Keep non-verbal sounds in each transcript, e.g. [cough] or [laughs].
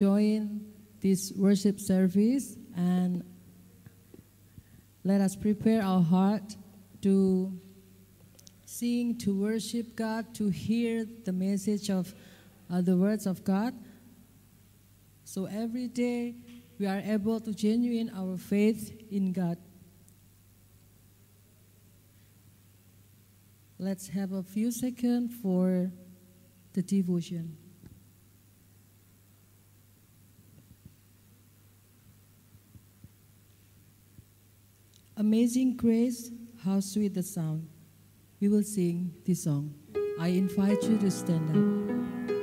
join this worship service and let us prepare our heart to sing, to worship God, to hear the message of uh, the words of God. So every day we are able to genuine our faith in God. Let's have a few seconds for the devotion. Amazing grace, how sweet the sound. We will sing this song. I invite you to stand up.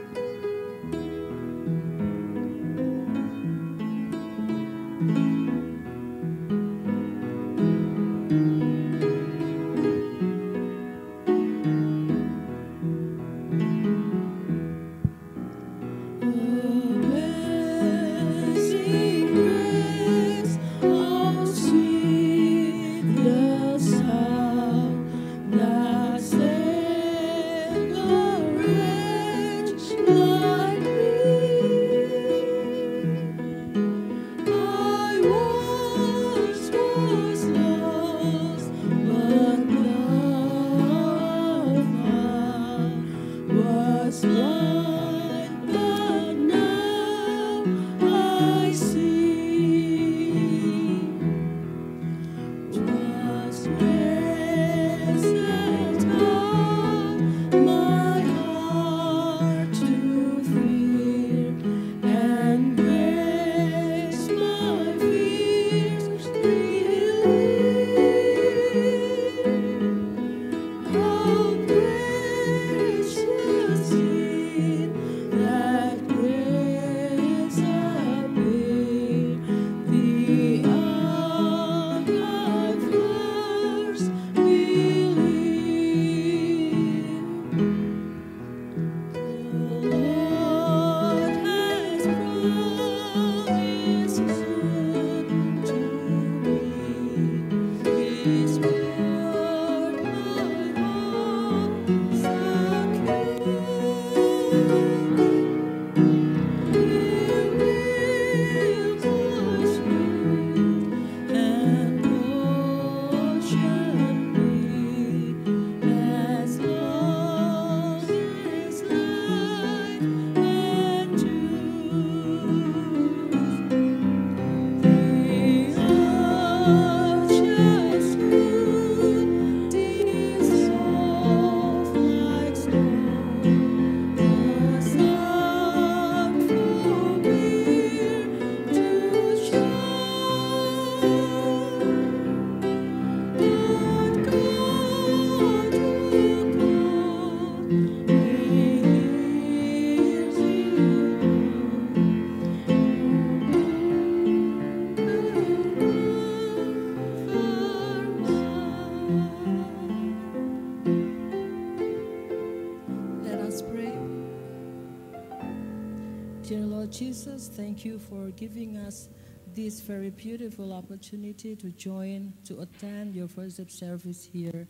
Thank you for giving us this very beautiful opportunity to join, to attend your worship service here.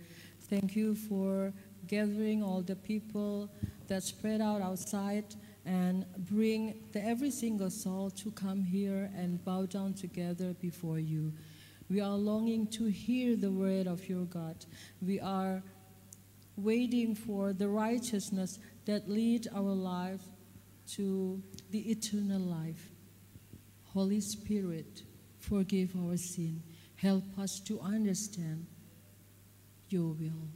Thank you for gathering all the people that spread out outside and bring the, every single soul to come here and bow down together before you. We are longing to hear the word of your God. We are waiting for the righteousness that lead our life to the eternal life. Holy Spirit, forgive our sin. Help us to understand your will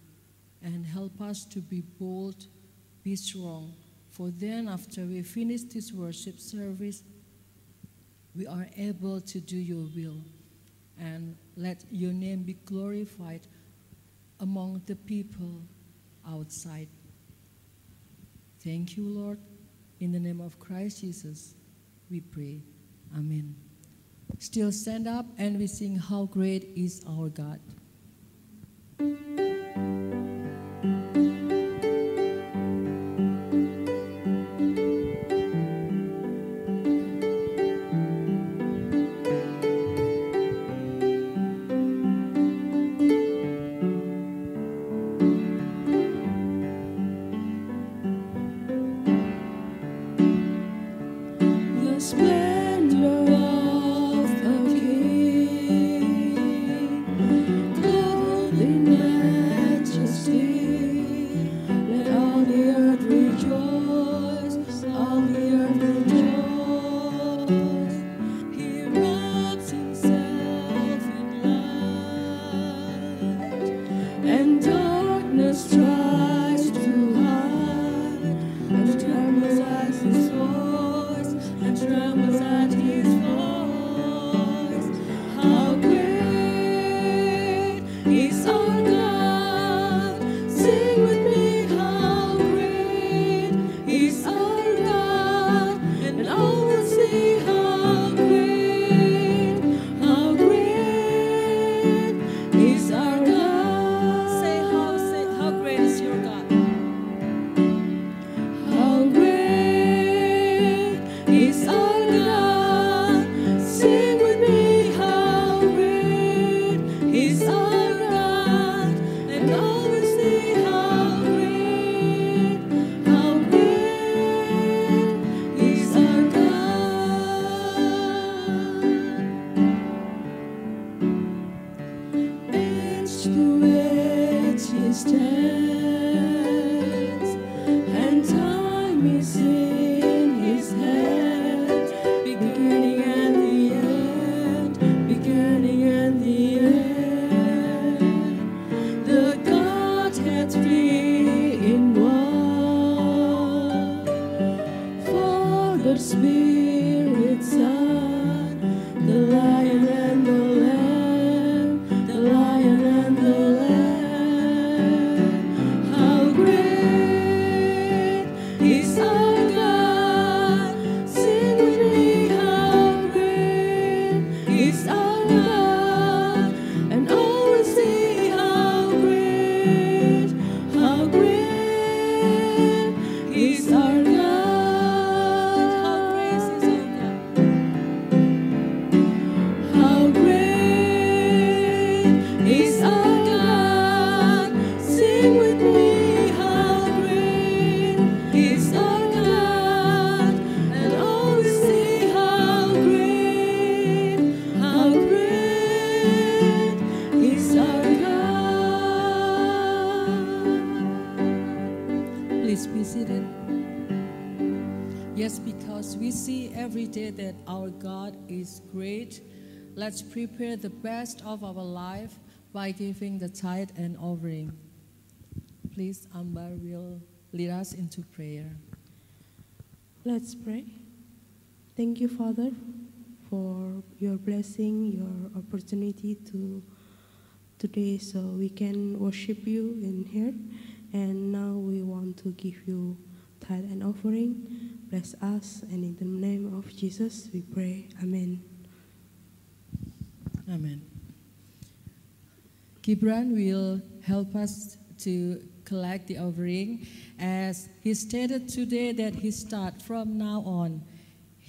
and help us to be bold, be strong. For then, after we finish this worship service, we are able to do your will and let your name be glorified among the people outside. Thank you, Lord. In the name of Christ Jesus, we pray. Amen. Still stand up and we sing, How Great is Our God. Let's prepare the best of our life by giving the tithe and offering. Please, Amber will lead us into prayer. Let's pray. Thank you, Father, for your blessing, your opportunity to today so we can worship you in here. And now we want to give you tithe and offering. Bless us, and in the name of Jesus we pray. Amen. Amen. Gibran will help us to collect the offering. As he stated today that he start from now on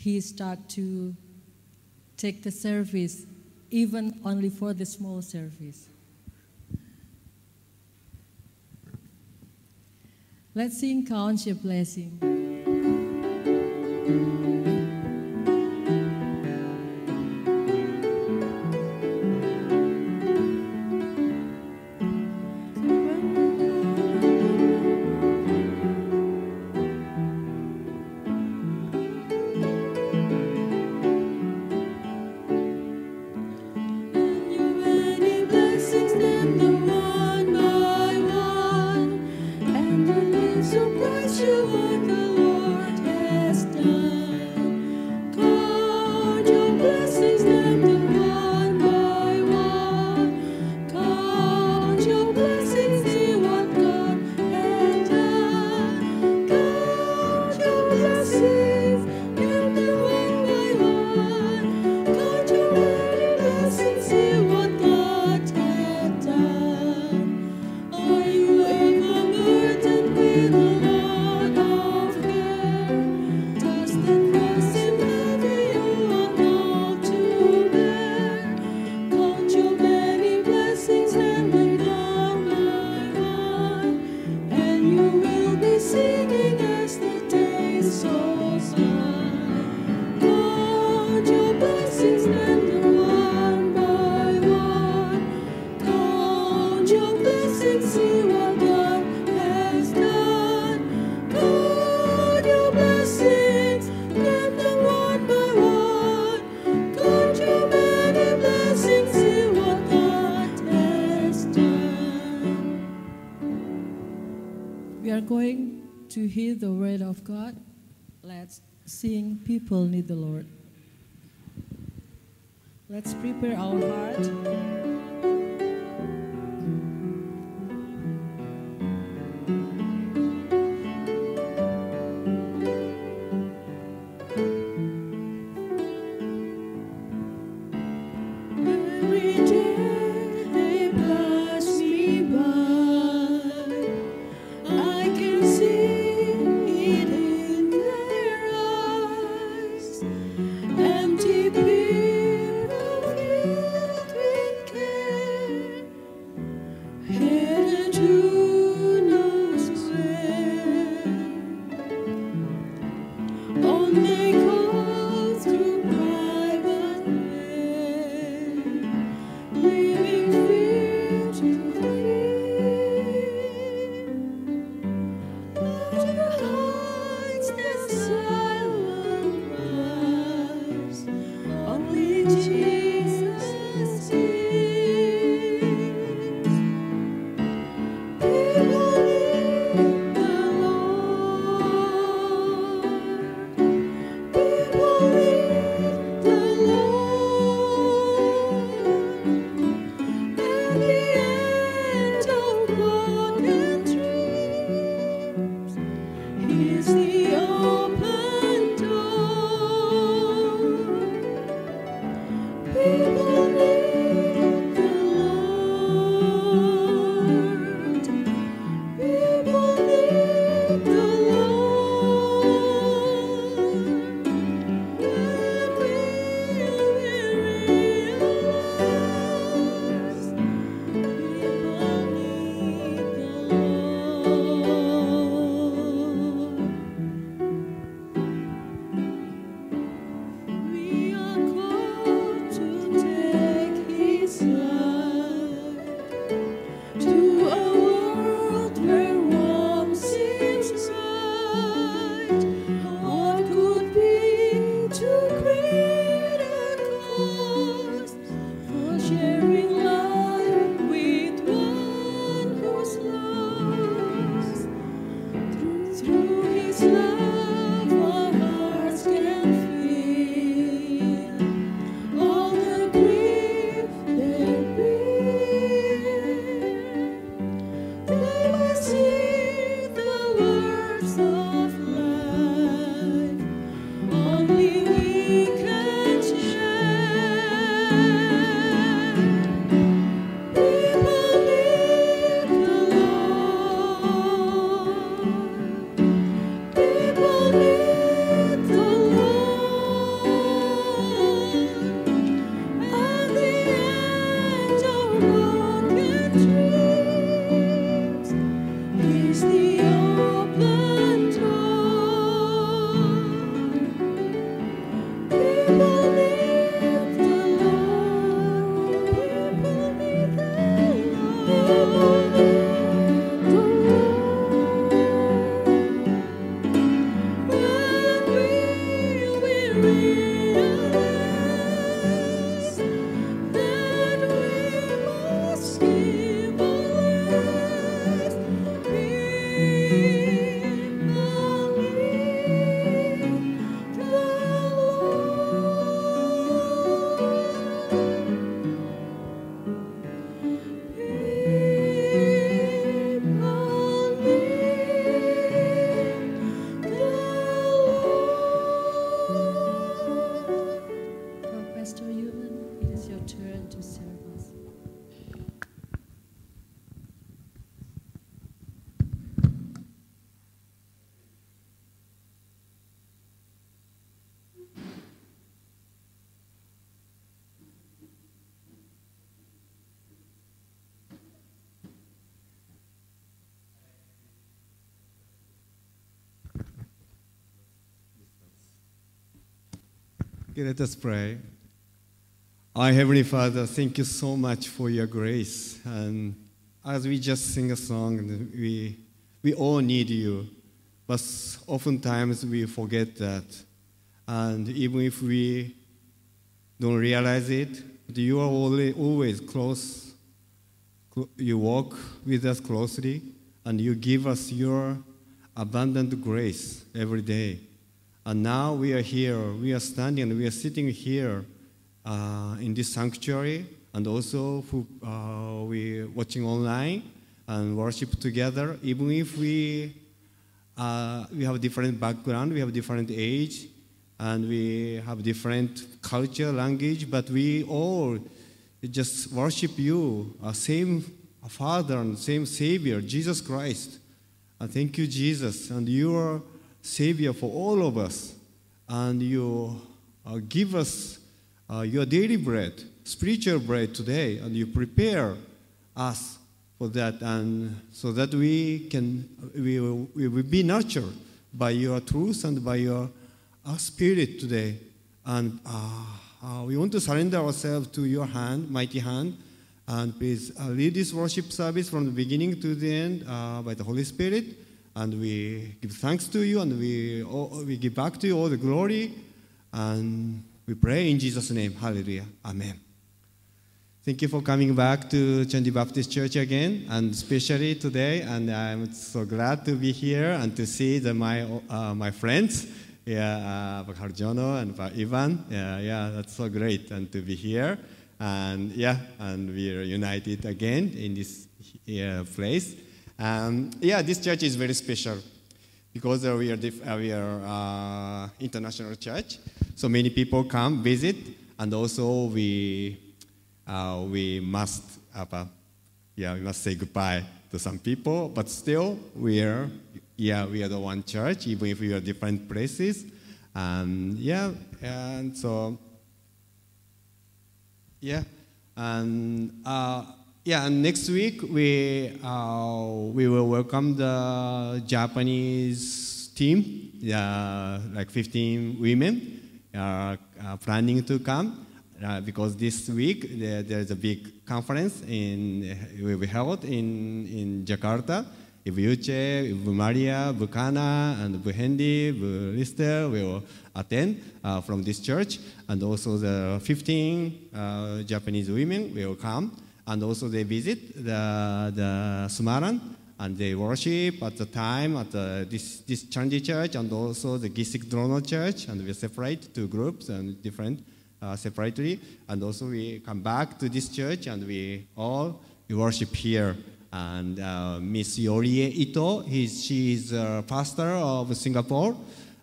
he start to take the service even only for the small service. Let's sing count your blessing people need the lord. Let's prepare our heart Okay, let us pray. Our Heavenly Father, thank you so much for your grace. And as we just sing a song, we, we all need you. But oftentimes we forget that. And even if we don't realize it, you are always, always close. You walk with us closely, and you give us your abundant grace every day. And now we are here, we are standing, and we are sitting here uh, in this sanctuary, and also who, uh, we watching online and worship together. Even if we uh, we have different background, we have different age, and we have different culture, language, but we all just worship you, uh, same Father and same Savior, Jesus Christ. Thank you, Jesus, and you are Savior for all of us, and you uh, give us uh, your daily bread, spiritual bread today, and you prepare us for that, and so that we can we will, we will be nurtured by your truth and by your uh, spirit today, and uh, uh, we want to surrender ourselves to your hand, mighty hand, and please uh, lead this worship service from the beginning to the end by the Holy Spirit, and we give thanks to you, and we we give back to you all the glory, and we pray in Jesus' name, Hallelujah, Amen. Thank you for coming back to Candi Baptist Church again, and especially today. And I'm so glad to be here and to see the, my uh, my friends, yeah, uh, Bakar Jono and Ivan. Yeah, yeah, that's so great, and to be here, and yeah, and we are united again in this place. Um, yeah, this church is very special because uh, we are uh, we are uh, international church. So many people come visit, and also we uh, we must yeah, we must say goodbye to some people, but still we are, yeah, we are the one church, even if we are different places. And yeah, and so, yeah, and uh, yeah, and next week we uh, we will welcome the Japanese team, yeah, like 15 women are uh, planning to come uh, because this week there, there's a big conference in will be held in in Jakarta. Ibu Yuche, Ibu Maria, Bu Kana, and Bu Hendy, Lister will attend uh, from this church, and also the 15 uh, Japanese women will come, and also they visit the the Semarang, and they worship at the time at the, this this Candi church, and also the Gisik Drono church, and we separate two groups and different uh, separately, and also we come back to this church and we all we worship here. And uh, Miss Yorie Ito, he's, she's a pastor of Singapore,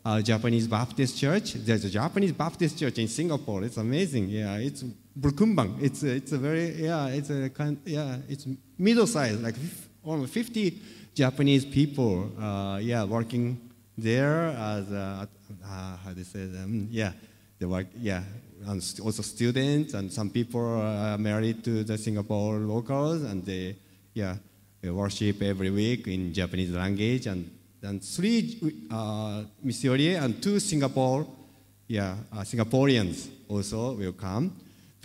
uh, Japanese Baptist Church. There's a Japanese Baptist Church in Singapore. It's amazing. Yeah, it's Burkumbang. It's a, it's a very yeah, it's a kind yeah, it's middle size, like almost 50 Japanese people. Uh, yeah, working there as a, uh, how you say them? Yeah, they work. Yeah, and also students and some people are married to the Singapore locals and they yeah they worship every week in Japanese language and and three uh, Missouri and two Singapore yeah uh, Singaporeans also will come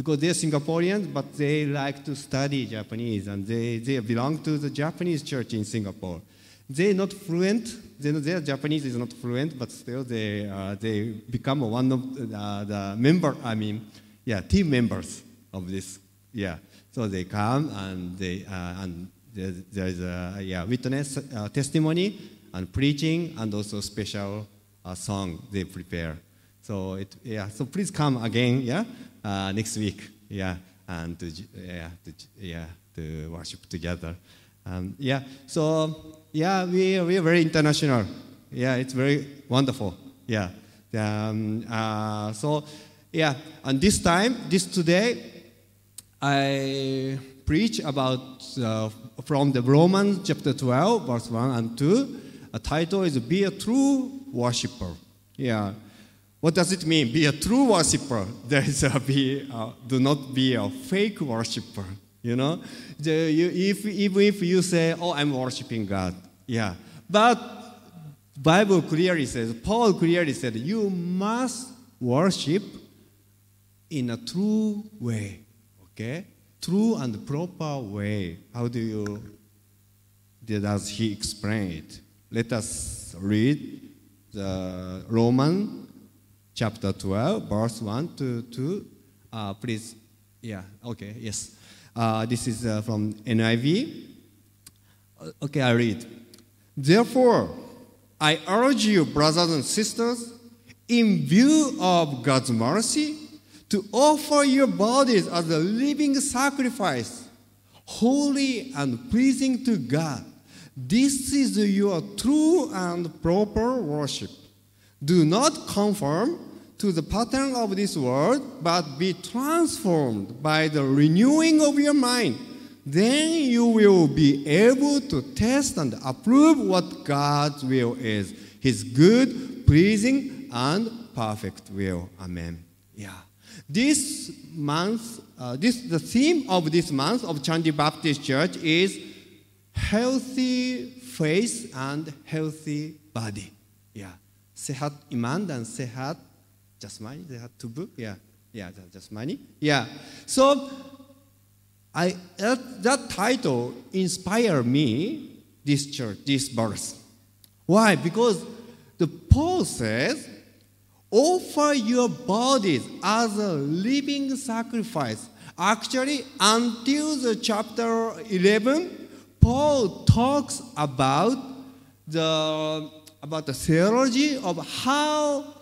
because they're Singaporeans but they like to study Japanese and they, they belong to the Japanese church in Singapore. They're not fluent. They, their Japanese is not fluent, but still they uh, they become one of the, uh, the member. I mean, yeah, team members of this. Yeah, so they come and they uh, and there, there is a yeah witness uh, testimony and preaching and also special uh, song they prepare. So it yeah. So please come again. Yeah, uh, next week. Yeah, and to yeah to, yeah to worship together. Um, yeah. So yeah, we we are very international. Yeah, it's very wonderful. Yeah. Um, uh, so yeah, and this time, this today, I preach about uh, from the Romans chapter 12, verse 1 and 2. A title is Be a True Worshipper. Yeah. What does it mean? Be a true worshiper. [laughs] There is a be, uh, do not be a fake worshiper. You know, the, you, if, even if you say, "Oh, I'm worshiping God," yeah, but Bible clearly says, Paul clearly said, you must worship in a true way. Okay? True and proper way. How do you does he explain it? Let us read the Roman chapter 12, verse 1 to 2. Uh, please, yeah, okay, yes. Uh, this is uh, from NIV. Uh, Okay, I read. Therefore, I urge you, brothers and sisters, in view of God's mercy, to offer your bodies as a living sacrifice, holy and pleasing to God. This is your true and proper worship. Do not conform to the pattern of this world, but be transformed by the renewing of your mind. Then you will be able to test and approve what God's will is His good, pleasing, and perfect will. Amen. Yeah. This month, uh, this the theme of this month of Candi Baptist Church is healthy face and healthy body. Yeah. Sehat iman dan sehat jasmani, sehat tubuh. Yeah. Yeah, jasmani. Yeah. So I that, that title inspired me this church, this verse. Why? Because the Paul says, offer your bodies as a living sacrifice. Actually, until the chapter 11, Paul talks about the about the theology of how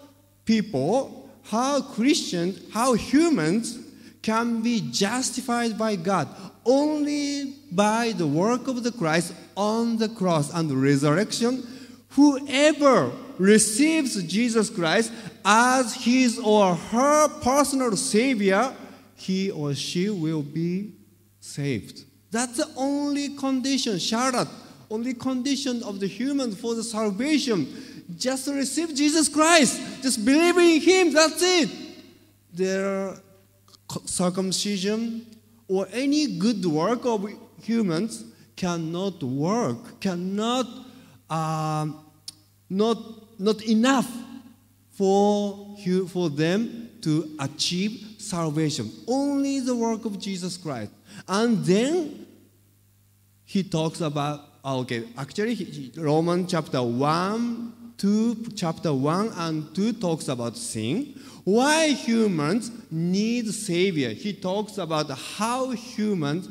people, how Christians, how humans can be justified by God only by the work of the Christ on the cross and the resurrection. Whoever receives Jesus Christ as his or her personal Savior, he or she will be saved. That's the only condition, sharat, only condition of the human for the salvation. Just receive Jesus Christ. Just believe in Him. That's it. Their circumcision or any good work of humans cannot work, cannot, um, not, not enough for, for them to achieve salvation. Only the work of Jesus Christ. And then he talks about, okay, actually, he- Roman chapter 1, 2, chapter 1 and 2 talks about sin. Why humans need Savior. He talks about how humans,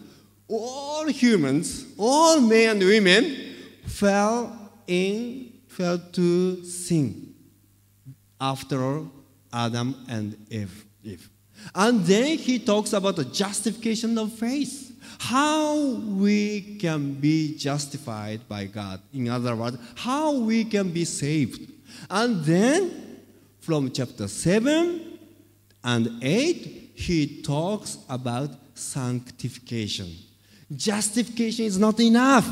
all humans, all men and women, fell in, fell to sin after Adam and. Eve. And then he talks about the justification of faith. How we can be justified by God. In other words, how we can be saved. And then from chapter 7 and 8, he talks about sanctification. Justification is not enough.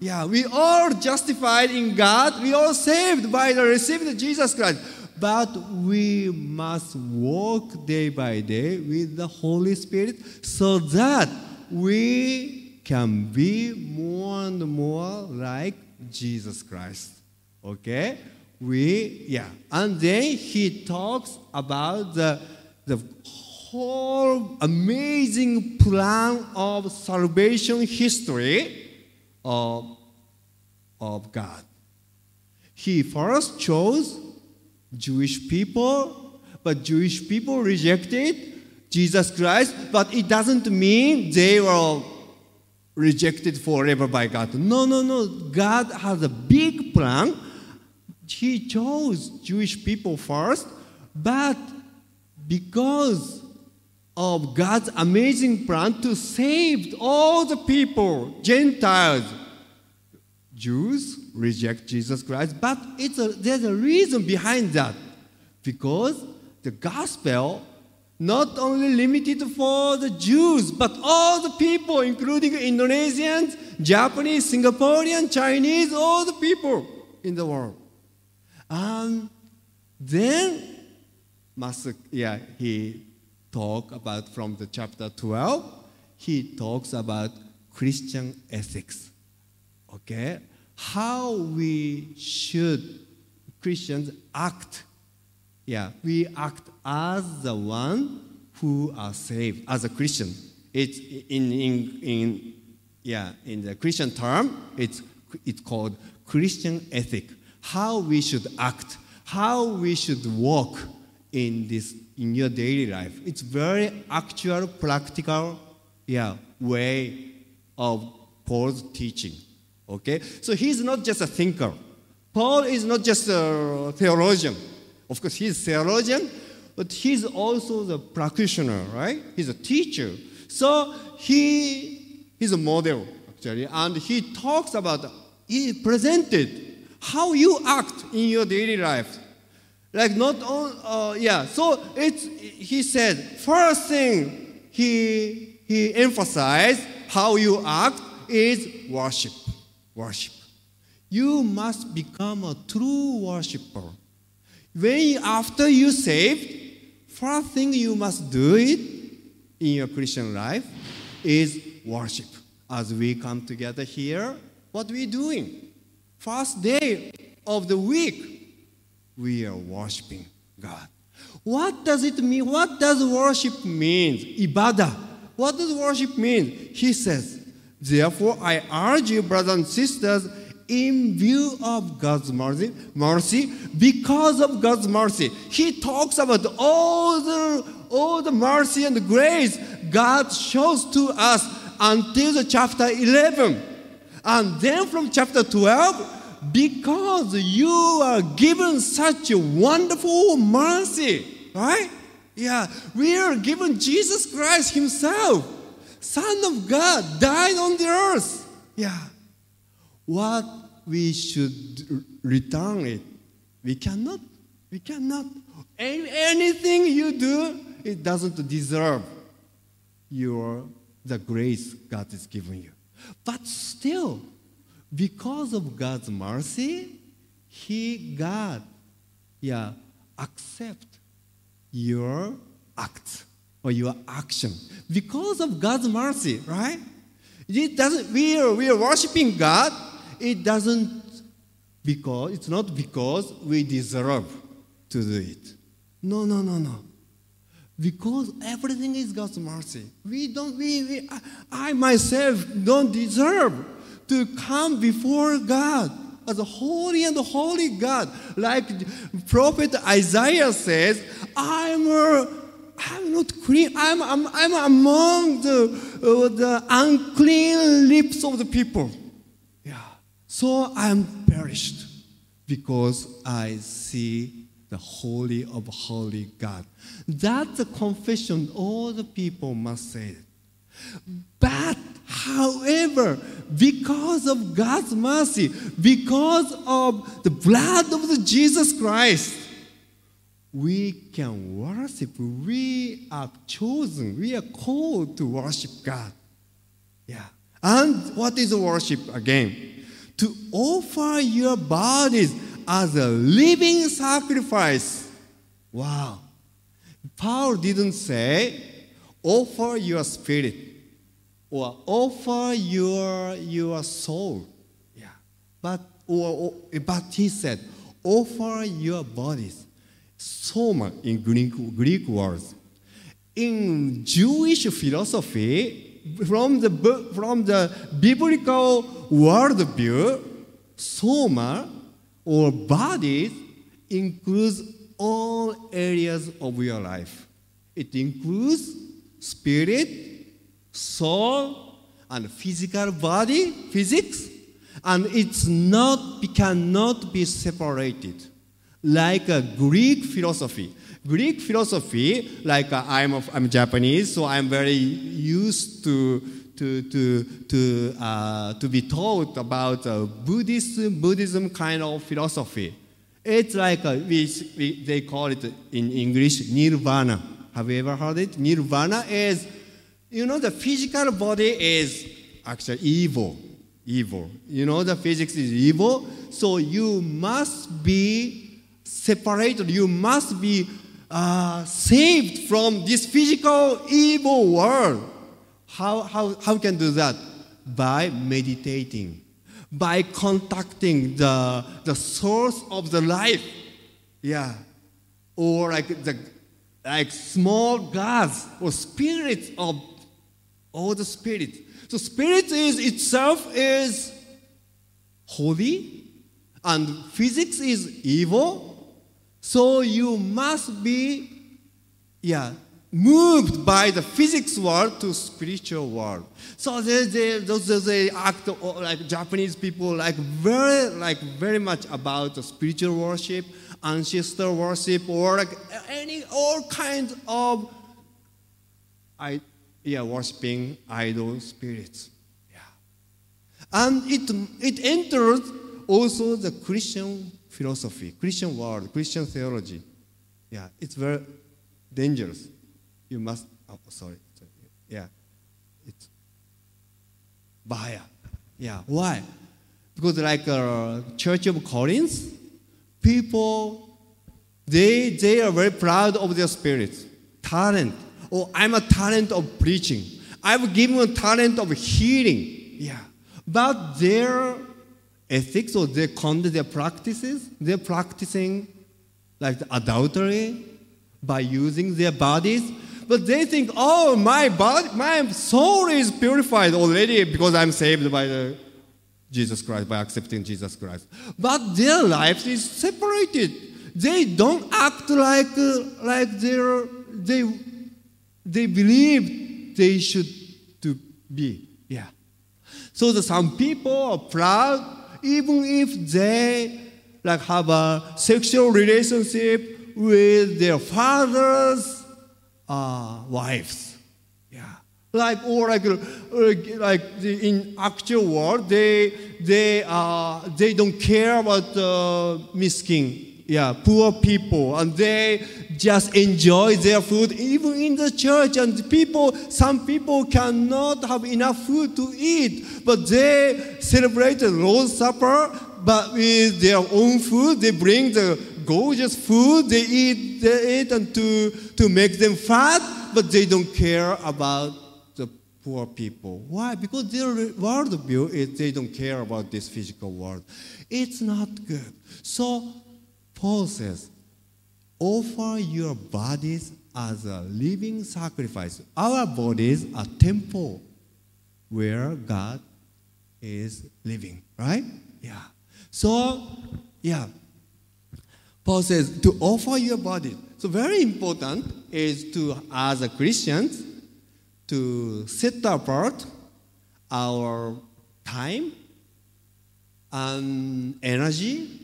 Yeah, we are justified in God. We are saved by the receiving of Jesus Christ. But we must walk day by day with the Holy Spirit so that we can be more and more like Jesus Christ. Okay? We, yeah. And then he talks about the, the whole amazing plan of salvation history of, of God. He first chose Jewish people, but Jewish people rejected Jesus Christ, but it doesn't mean they were rejected forever by God. No, no, no. God has a big plan. He chose Jewish people first, but because of God's amazing plan to save all the people, Gentiles, Jews reject Jesus Christ, but it's a, there's a reason behind that. Because the gospel not only limited for the Jews, but all the people, including Indonesians, Japanese, Singaporean, Chinese, all the people in the world. And then, Master, yeah, he talk about from the chapter 12, he talks about Christian ethics okay how we should christians act yeah we act as the one who are saved as a Christian. It's in, in, in, yeah, in the Christian term, it's, it's called Christian ethic. How we should act, how we should walk in this in your daily life. It's very actual, practical, yeah, way of Paul's teaching. Okay? So he's not just a thinker. Paul is not just a theologian. Of course, he's a theologian, but he's also the practitioner, right? He's a teacher. So he he's a model, actually, and he talks about, he presented how you act in your daily life. Like not on, uh, yeah. So it's he said first thing he he emphasized how you act is worship, worship. You must become a true worshiper. When after you saved, first thing you must do it in your Christian life is worship. As we come together here, what we doing? First day of the week, we are worshiping God. What does it mean? What does worship mean? Ibadah. What does worship mean? He says, Therefore, I urge you, brothers and sisters, in view of God's mercy, mercy, because of God's mercy. He talks about all the, all the mercy and grace God shows to us until the chapter 11. And then from chapter 12, because you are given such a wonderful mercy, right? Yeah, we are given Jesus Christ Himself, Son of God, died on the earth. Yeah. What we should return it. We cannot. We cannot. Any, anything you do, it doesn't deserve your the grace God is giving you. But still, because of God's mercy, He God, yeah, accept your act or your action because of God's mercy, right? It doesn't. We are we are worshiping God. It doesn't because it's not because we deserve to do it. No, no, no, no. Because everything is God's mercy. We don't. We, we I, myself don't deserve to come before God as a holy and holy God. Like prophet Isaiah says, I'm a, I'm not clean. I'm, I'm, I'm among the, uh, the unclean lips of the people. So I'm perished because I see the holy of holy God. That's a confession all the people must say. But, however, because of God's mercy, because of the blood of the Jesus Christ, we can worship. We are chosen. We are called to worship God. Yeah. And what is worship again? To offer your bodies as a living sacrifice. Wow. Paul didn't say, offer your spirit or offer your, your soul. Yeah. But, or, or, but he said, offer your bodies. Soma in Greek, Greek words. In Jewish philosophy, from the, from the biblical worldview, soma or bodies includes all areas of your life. It includes spirit, soul, and physical body, physics, and it's not, cannot be separated like a Greek philosophy. Greek philosophy, like uh, I'm, of, I'm Japanese, so I'm very used to, to, to, to, uh, to be taught about uh, Buddhism, Buddhism kind of philosophy. It's like, a, we, we, they call it in English nirvana. Have you ever heard it? Nirvana is, you know, the physical body is actually evil. Evil. You know, the physics is evil. So you must be separated. You must be uh, saved from this physical evil world. How, how, how can do that? By meditating, by contacting the, the source of the life. Yeah. Or like the like small gods or spirits of all the spirits. So spirit is itself is holy, and physics is evil. So you must be, yeah, moved by the physics world to spiritual world. So they, they, those, they act like Japanese people like very like very much about the spiritual worship, ancestor worship, or like any all kinds of I yeah worshiping idol spirits. Yeah, and it it enters also the Christian philosophy, Christian world, Christian theology. Yeah, it's very dangerous. You must. Oh, sorry. Yeah, it's bahaya. Yeah. Why? Because like uh, Church of Corinth, people they they are very proud of their spirits, talent. Oh, I'm a talent of preaching. I've given a talent of healing. Yeah. But their ethics or their conduct, their practices, they're practicing like adultery by using their bodies. But they think, oh, my body, my soul is purified already because I'm saved by the Jesus Christ, by accepting Jesus Christ. But their life is separated. They don't act like, uh, like they're, they, they believe they should to be. Yeah. So the, some people are proud even if they like have a sexual relationship with their father's uh, wives. Yeah. Like or like uh, like in actual world, they they uh, they don't care about uh, miskin. Yeah, poor people, and they just enjoy their food even in the church. And people, some people cannot have enough food to eat, but they celebrate the Lord's Supper. But with their own food, they bring the gorgeous food. They eat, they eat, and to to make them fat, but they don't care about the poor people. Why? Because their worldview is they don't care about this physical world. It's not good. So Paul says, offer your bodies as a living sacrifice. Our bodies are temple where God is living, right? Yeah. So, yeah. Paul says to offer your body. So very important is to, as a Christians, to set apart our time and energy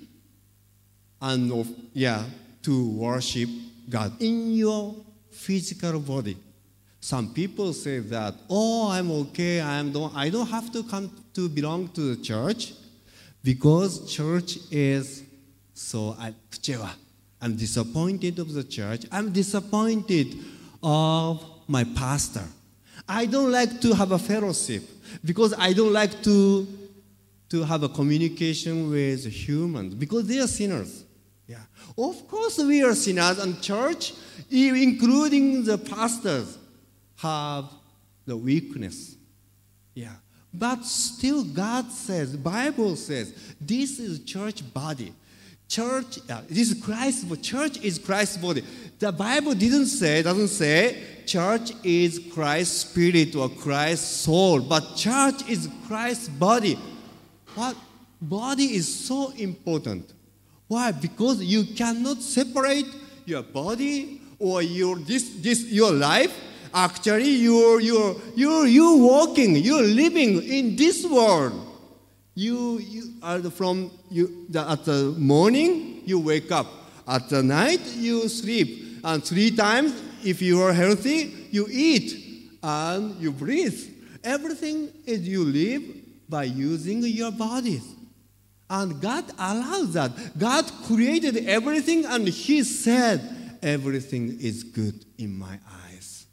and of, yeah, to worship God in your physical body. Some people say that, oh, I'm okay, I'm don't, I don't have to come to belong to the church because church is so I, I'm disappointed of the church. I'm disappointed of my pastor. I don't like to have a fellowship because I don't like to, to have a communication with humans because they are sinners. Of course, we are sinners, and church, including the pastors, have the weakness. Yeah. But still, God says, Bible says, this is church body. Church, uh, this is Christ's body. Church is Christ's body. The Bible didn't say, doesn't say, church is Christ's spirit or Christ's soul, but church is Christ's body. What body is so important. Why? Because you cannot separate your body or your this this your life. Actually, you're you're you're you walking, you're living in this world. You you are from you the, at the morning you wake up. At the night you sleep, and three times if you are healthy you eat and you breathe. Everything is you live by using your bodies. And God allows that. God created everything and He said, everything is good in my eyes.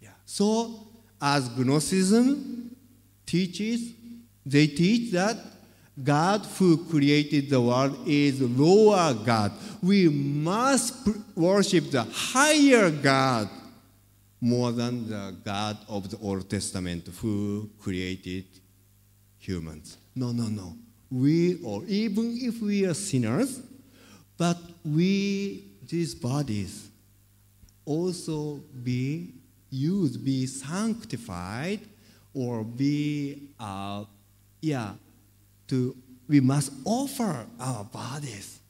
Yeah. So, as Gnosticism teaches, they teach that God who created the world is lower God. We must worship the higher God more than the God of the Old Testament who created humans. No, no, no we, or even if we are sinners, but we, these bodies, also be used, be sanctified, or be, uh, yeah, to, we must offer our bodies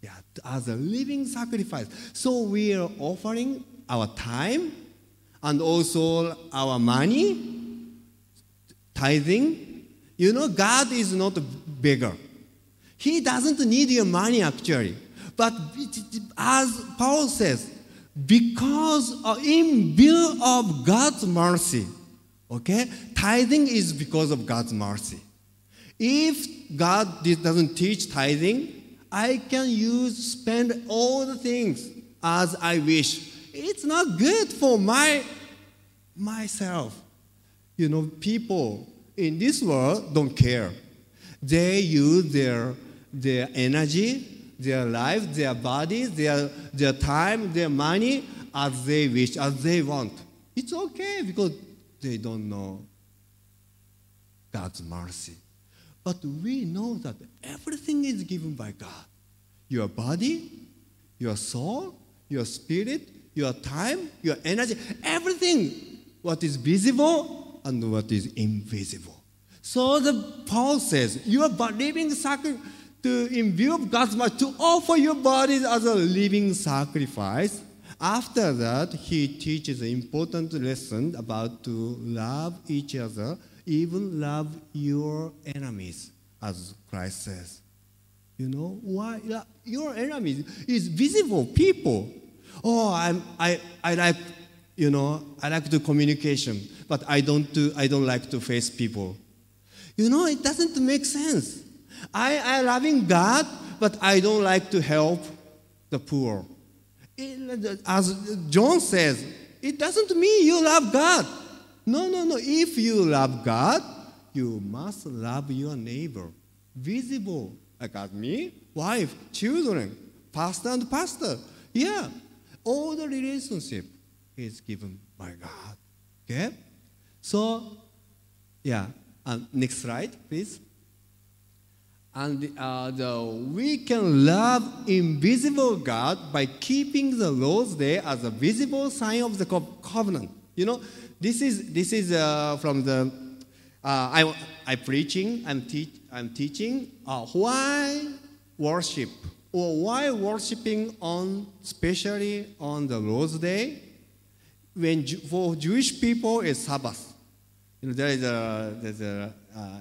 yeah, as a living sacrifice. So we are offering our time and also our money, tithing. You know, God is not beggar. He doesn't need your money actually. But as Paul says, because in view of God's mercy, okay, tithing is because of God's mercy. If God doesn't teach tithing, I can use spend all the things as I wish. It's not good for my myself. You know, people in this world don't care. They use their their energy, their life, their bodies, their their time, their money as they wish, as they want. It's okay because they don't know God's mercy. But we know that everything is given by God. Your body, your soul, your spirit, your time, your energy, everything, what is visible and what is invisible. So the Paul says, you are living sacrifice to in view of God's mercy to offer your bodies as a living sacrifice. After that, he teaches an important lesson about to love each other, even love your enemies, as Christ says. You know why your enemies is visible people. Oh, I'm, I, I like, you know, I like the communication, but I don't do, I don't like to face people. You know, it doesn't make sense. I, I loving God, but I don't like to help the poor. It, as John says, it doesn't mean you love God. No, no, no. If you love God, you must love your neighbor. Visible, like me, wife, children, pastor and pastor. Yeah, all the relationship is given by God. Okay? So, yeah, and next slide, please. And uh, the, we can love invisible God by keeping the Lord's Day as a visible sign of the co- covenant. You know, this is this is uh, from the uh, I I preaching. I'm teach I'm teaching uh, why worship or why worshiping on especially on the Lord's Day when for Jewish people it's Sabbath. You know, there is a there's a uh,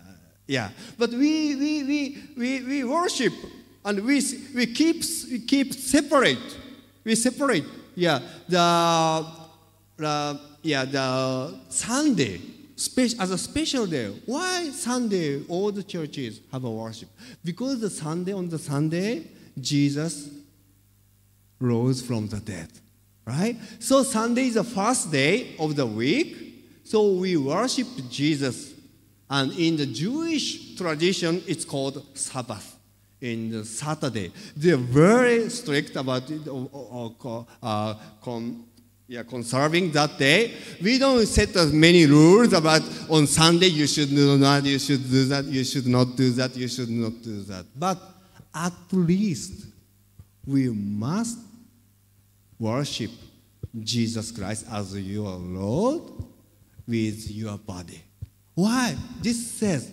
yeah, but we, we, we, we, we worship and we, we, keep, we keep separate. We separate. Yeah, the, the, yeah, the Sunday as a special day. Why Sunday all the churches have a worship? Because the Sunday on the Sunday, Jesus rose from the dead. Right? So Sunday is the first day of the week. So we worship Jesus and in the Jewish tradition, it's called Sabbath. In the Saturday, they're very strict about it, uh, uh, con, yeah, conserving that day. We don't set as many rules about on Sunday you should do that, you should do that, you should not do that, you should not do that. But at least we must worship Jesus Christ as your Lord with your body. Why? This says,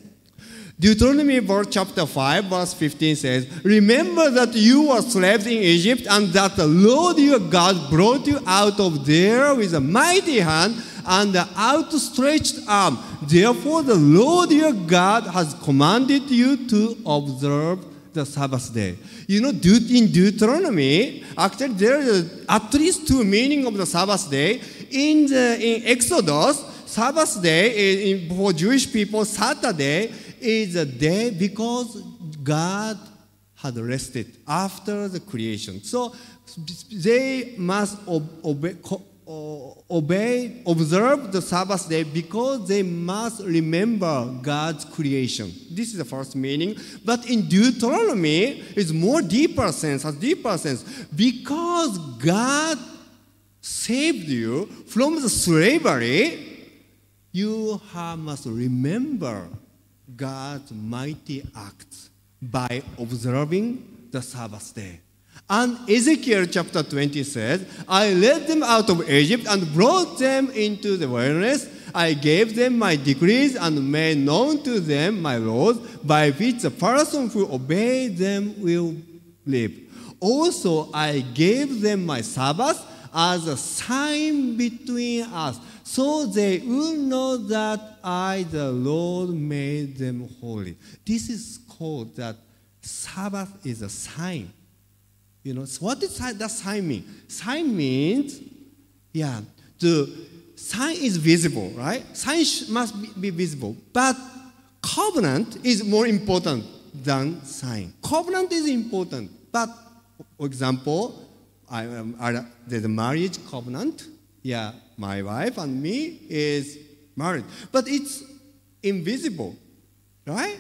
Deuteronomy chapter 5 verse 15 says, Remember that you were slaves in Egypt and that the Lord your God brought you out of there with a mighty hand and the outstretched arm. Therefore the Lord your God has commanded you to observe the Sabbath day. You know, in Deuteronomy, actually there is at least two meaning of the Sabbath day. In, the, in Exodus, Sabbath day for Jewish people, Saturday is a day because God had rested after the creation. So they must obey, obey, observe the Sabbath day because they must remember God's creation. This is the first meaning. But in Deuteronomy, it's more deeper sense, has deeper sense. Because God saved you from the slavery, you must remember God's mighty acts by observing the Sabbath day. And Ezekiel chapter 20 says, I led them out of Egypt and brought them into the wilderness. I gave them my decrees and made known to them my laws, by which the person who obeys them will live. Also, I gave them my Sabbath as a sign between us, so they will know that I, the Lord, made them holy. This is called that Sabbath is a sign. You know, so what does that sign mean? Sign means, yeah, the sign is visible, right? Sign must be, visible. But covenant is more important than sign. Covenant is important. But, for example, I I, there's a marriage covenant. Yeah, my wife and me is married. But it's invisible, right?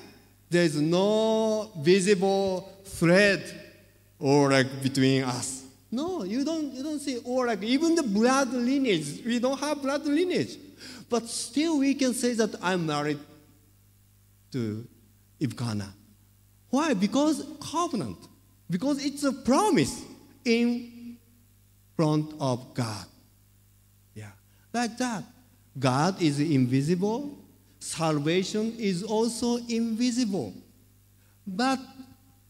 There's no visible thread or like between us. No, you don't, you don't see, or like even the blood lineage, we don't have blood lineage. But still we can say that I'm married to Ivkana. Why? Because covenant. Because it's a promise in front of God. Like that. God is invisible. Salvation is also invisible. But,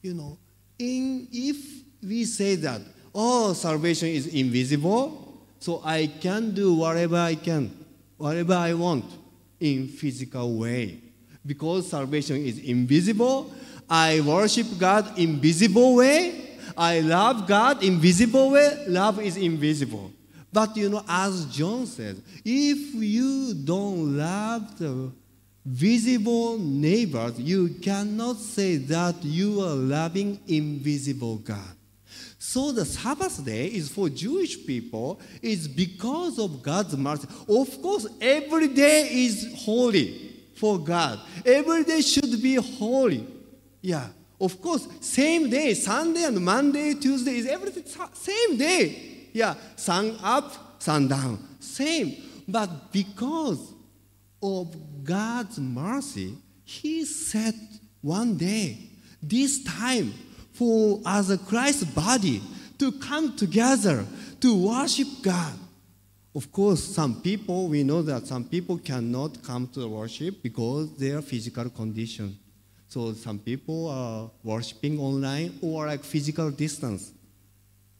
you know, in, if we say that, oh, salvation is invisible, so I can do whatever I can, whatever I want in physical way. Because salvation is invisible, I worship God invisible way. I love God invisible way. Love is invisible. But you know, as John says, if you don't love the visible neighbors, you cannot say that you are loving invisible God. So the Sabbath day is for Jewish people is because of God's mercy. Of course, every day is holy for God. Every day should be holy. Yeah. Of course, same day, Sunday and Monday, Tuesday is everything same day. Yeah. Sun up, sun down. Same. But because of God's mercy, He set one day, this time, for as a Christ body to come together to worship God. Of course, some people, we know that some people cannot come to worship because their physical condition. So some people are worshiping online or like physical distance.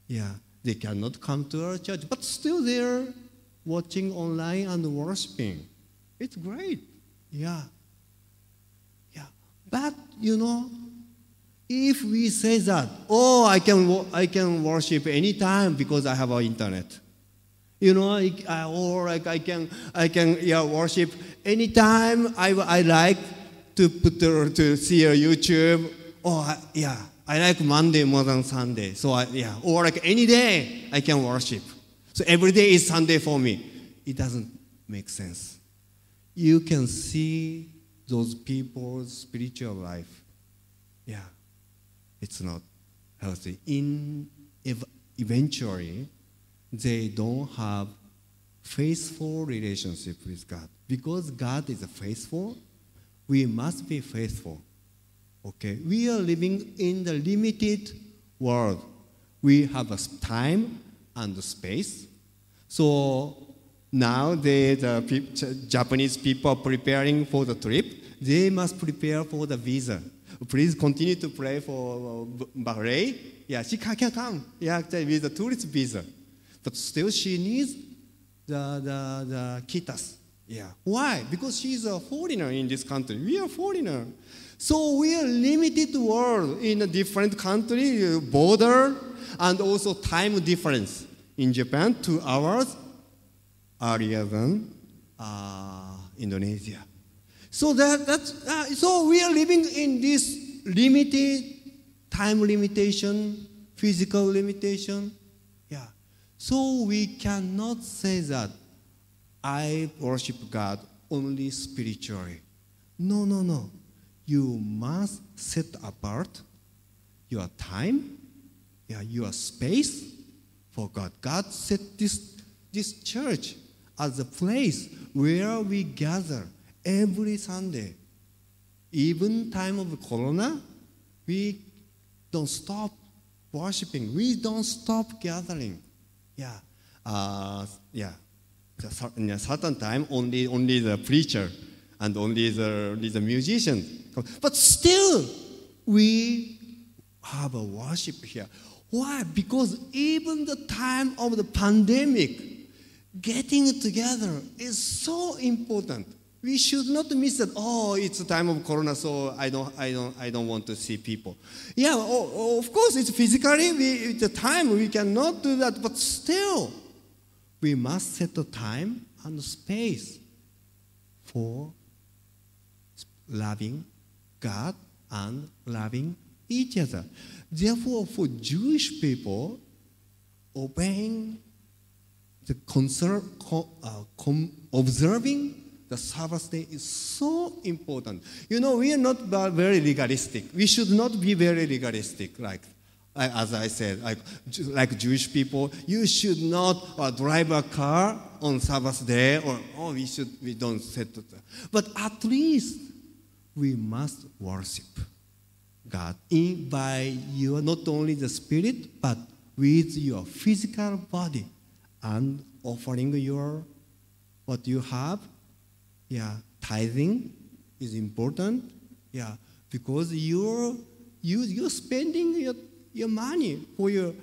Yeah, they cannot come to our church, but still they're watching online and worshiping. It's great. Yeah. Yeah. But, you know, if we say that, oh, I can, I can worship anytime because I have internet. You know, I, I, or like I can, I can yeah, worship anytime I, I like to put to see a YouTube. Oh, I, yeah, I like Monday more than Sunday. So I, yeah, or like any day I can worship. So every day is Sunday for me. It doesn't make sense. You can see those people's spiritual life. Yeah, it's not healthy. In ev- eventually, they don't have faithful relationship with God. Because God is faithful, we must be faithful. Okay? We are living in the limited world. We have a time and space. So now the Japanese people are preparing for the trip. They must prepare for the visa. Please continue to pray for uh, Bahrain. Yeah, she can, can come. Yeah, with the tourist visa. But still she needs the, the, the kitas. Yeah. Why? Because she's a foreigner in this country. We are foreigner. So we are limited world in a different country, uh, border, and also time difference. In Japan, two hours earlier than uh, Indonesia. So that that's uh, so we are living in this limited time limitation, physical limitation. Yeah. So we cannot say that I worship God only spiritually. No, no, no. You must set apart your time, yeah, your space for God. God set this, this church as a place where we gather every Sunday. Even time of Corona, we don't stop worshiping. We don't stop gathering. Yeah. Uh, yeah. The cer- in a certain time, only, only the preacher and only the, only the musician. But still, we have a worship here. Why? Because even the time of the pandemic, getting together is so important. We should not miss that. Oh, it's the time of Corona, so I don't, I don't, I don't want to see people. Yeah, of course, it's physically we, it's the time we cannot do that, but still, we must set the time and space for loving God and loving each other. Therefore, for Jewish people, obeying the concern, co- uh, com- observing the Sabbath day is so important. You know, we are not very legalistic. We should not be very legalistic, like, like as I said, like, like Jewish people, you should not uh, drive a car on Sabbath day, or oh, we should we don't set. But at least we must worship God in by your not only the spirit, but with your physical body and offering your what you have. Yeah, tithing is important. Yeah, because you're you you're spending your, your money for your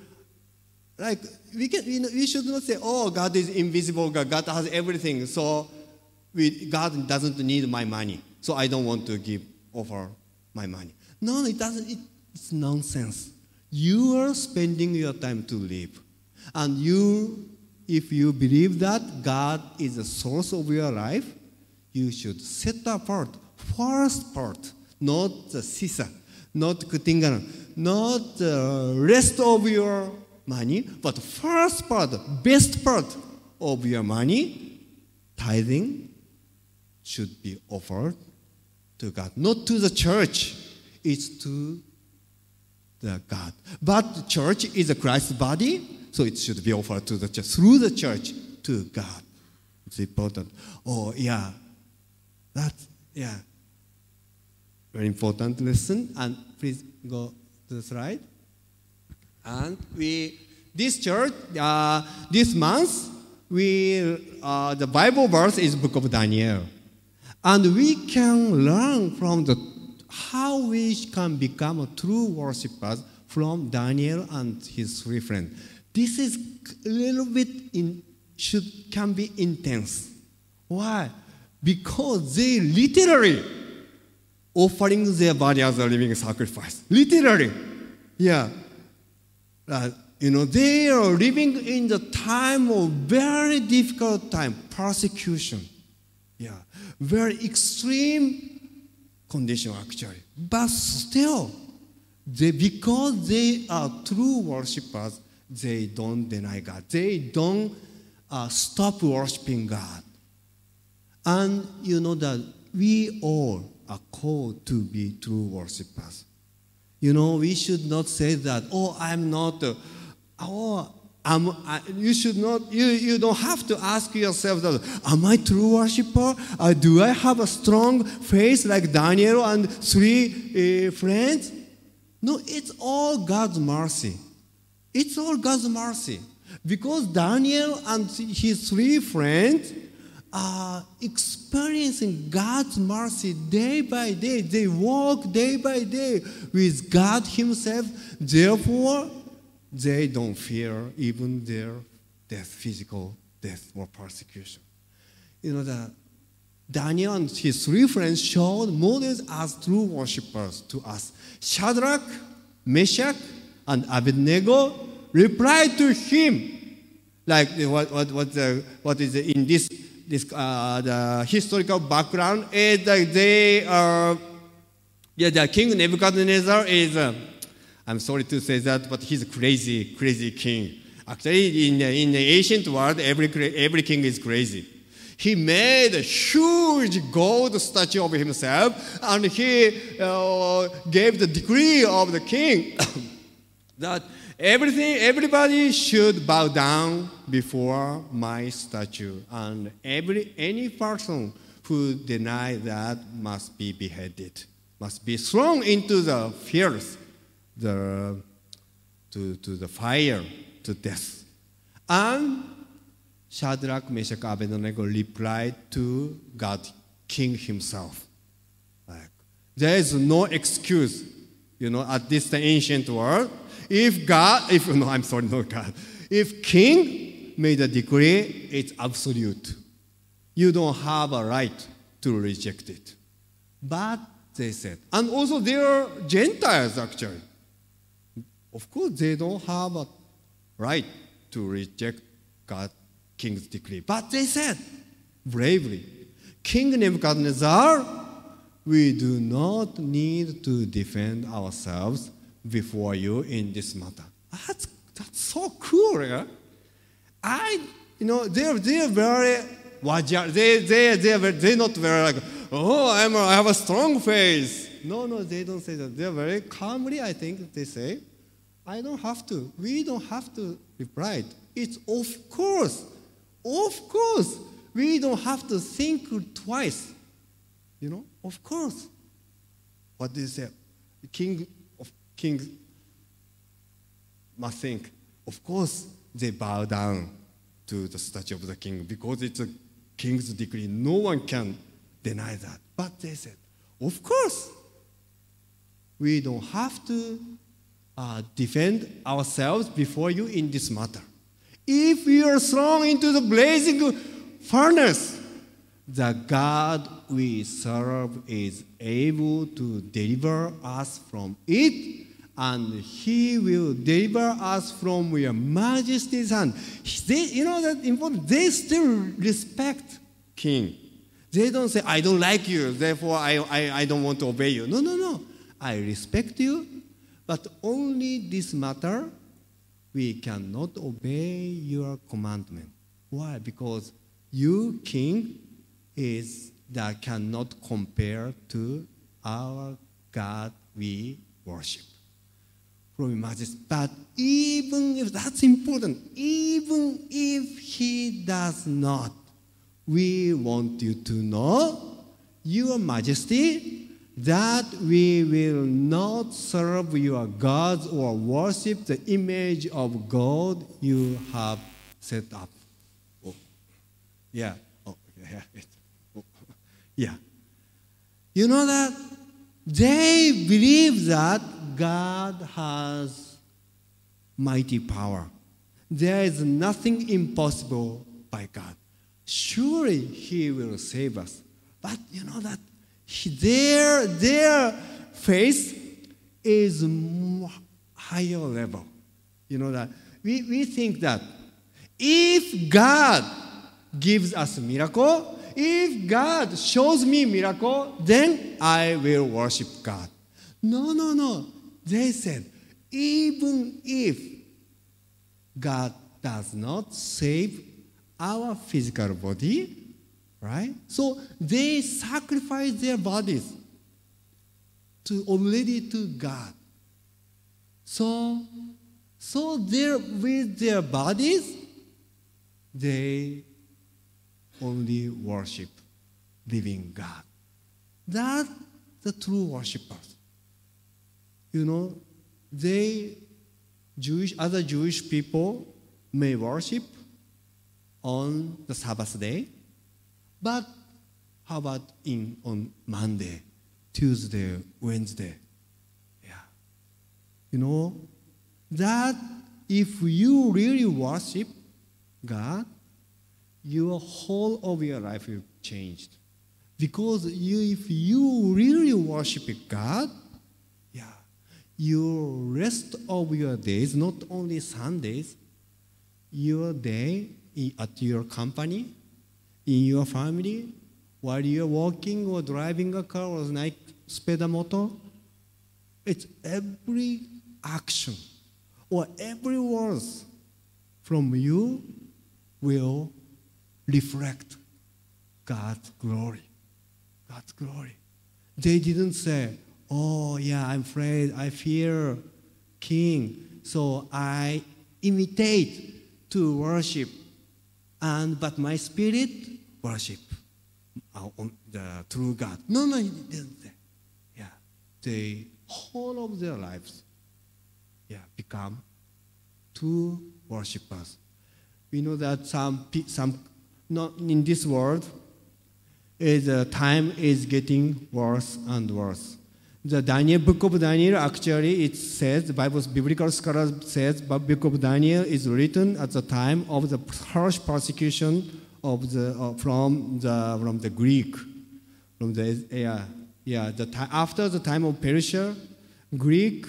like we can know, we should not say oh God is invisible God, God has everything so we, God doesn't need my money so I don't want to give offer my money. No it doesn't it, it's nonsense. You are spending your time to live. And you if you believe that God is the source of your life you should set apart first part not the sisa not kutingaran not the rest of your money, but first part, best part of your money, tithing, should be offered to God, not to the church. It's to the God. But the church is a Christ's body, so it should be offered to the church through the church to God. It's important. Oh yeah, that's yeah, very important lesson. And please go to the slide. And we, this church, uh, this month, we, uh, the Bible verse is Book of Daniel. And we can learn from the, how we can become a true worshippers from Daniel and his three friends. This is a little bit in, should, can be intense. Why? Because they literally offering their body as a living sacrifice. Literally. Yeah. Uh, you know, they are living in the time of very difficult time, persecution. Yeah. Very extreme condition actually. But still, they, because they are true worshippers, they don't deny God. They don't uh, stop worshiping God. And you know that we all are called to be true worshippers. You know, we should not say that, oh, I'm not, uh, oh, You should not, you, you don't have to ask yourself that, am I true worshiper? Uh, do I have a strong faith like Daniel and three uh, friends? No, it's all God's mercy. It's all God's mercy. Because Daniel and his three friends are experiencing God's mercy day by day. They walk day by day with God Himself. Therefore, they don't fear even their death, physical death or persecution. You know that Daniel and his three friends showed models as true worshippers to us. Shadrach, Meshach, and Abednego replied to him like what what what, the, what is in this this uh, the historical background is that they are yeah the king Nebuchadnezzar is uh, I'm sorry to say that but he's a crazy crazy king. Actually in the, in the ancient world every every king is crazy. He made a huge gold statue of himself and he uh, gave the decree of the king [coughs] that everything everybody should bow down before my statue and every any person who deny that must be beheaded must be thrown into the fires the to, to the fire, to death. And Shadrach, Meshach, Abednego replied to God, King himself. Like, there is no excuse, you know, at this ancient world. If God, if, [laughs] no, I'm sorry, no God. If king made a decree, it's absolute. You don't have a right to reject it. But they said, and also they are Gentiles actually. Of course, they don't have a right to reject God, king's decree. But they said bravely, King Nebuchadnezzar, we do not need to defend ourselves before you in this matter. That's, that's so cool, yeah? I, you know, they're, they're very, they, they, they're, they're not very like, oh, I'm a, I have a strong face. No, no, they don't say that. They're very calmly, I think, they say, I don't have to. We don't have to reply. It's of course, of course. We don't have to think twice. You know, of course. What do you say? The king of kings must think, of course, they bow down to the statue of the king because it's a king's decree. No one can deny that. But they said, of course, we don't have to uh, defend ourselves before you in this matter. If we are thrown into the blazing furnace, the God we serve is able to deliver us from it, and He will deliver us from your Majesty's hand. They, you know that important. They still respect King. They don't say, "I don't like you, therefore I, I, I don't want to obey you." No, no, no. I respect you, but only this matter we cannot obey your commandment. Why? Because you, king, is that cannot compare to our God we worship. From majesty. But even if that's important, even if he does not, we want you to know, Your Majesty, that we will not serve your gods or worship the image of God you have set up. Oh. Yeah. Oh, yeah. Oh. [laughs] Yeah. You know that they believe that God has mighty power. There is nothing impossible by God. Surely He will save us. But you know that their, their faith is higher level. You know that we, we think that if God gives us miracle, if God shows me miracle, then I will worship God. No, no, no. They said, even if God does not save our physical body, right? So they sacrifice their bodies to already to God. So, so there with their bodies, they only worship living God. That's the true worshippers. You know, they Jewish other Jewish people may worship on the Sabbath day, but how about in on Monday, Tuesday, Wednesday? Yeah. You know, that if you really worship God, your whole of your life will change. Because you, if you really worship God, yeah, your rest of your days, not only Sundays, your day at your company, in your family, while you're walking or driving a car or like motor, it's every action or every word from you will reflect God's glory. God's glory. They didn't say, Oh, yeah, I'm afraid, I fear King, so I imitate to worship. And but my spirit worship the true God. No, no, he didn't. Yeah, the whole of their lives, yeah, become to worship us. We know that some, some not in this world, is uh, time is getting worse and worse. The Daniel book of Daniel actually it says the Bible's biblical scholar says the book of Daniel is written at the time of the harsh persecution of the uh, from the from the Greek from the yeah yeah the after the time of Persia, Greek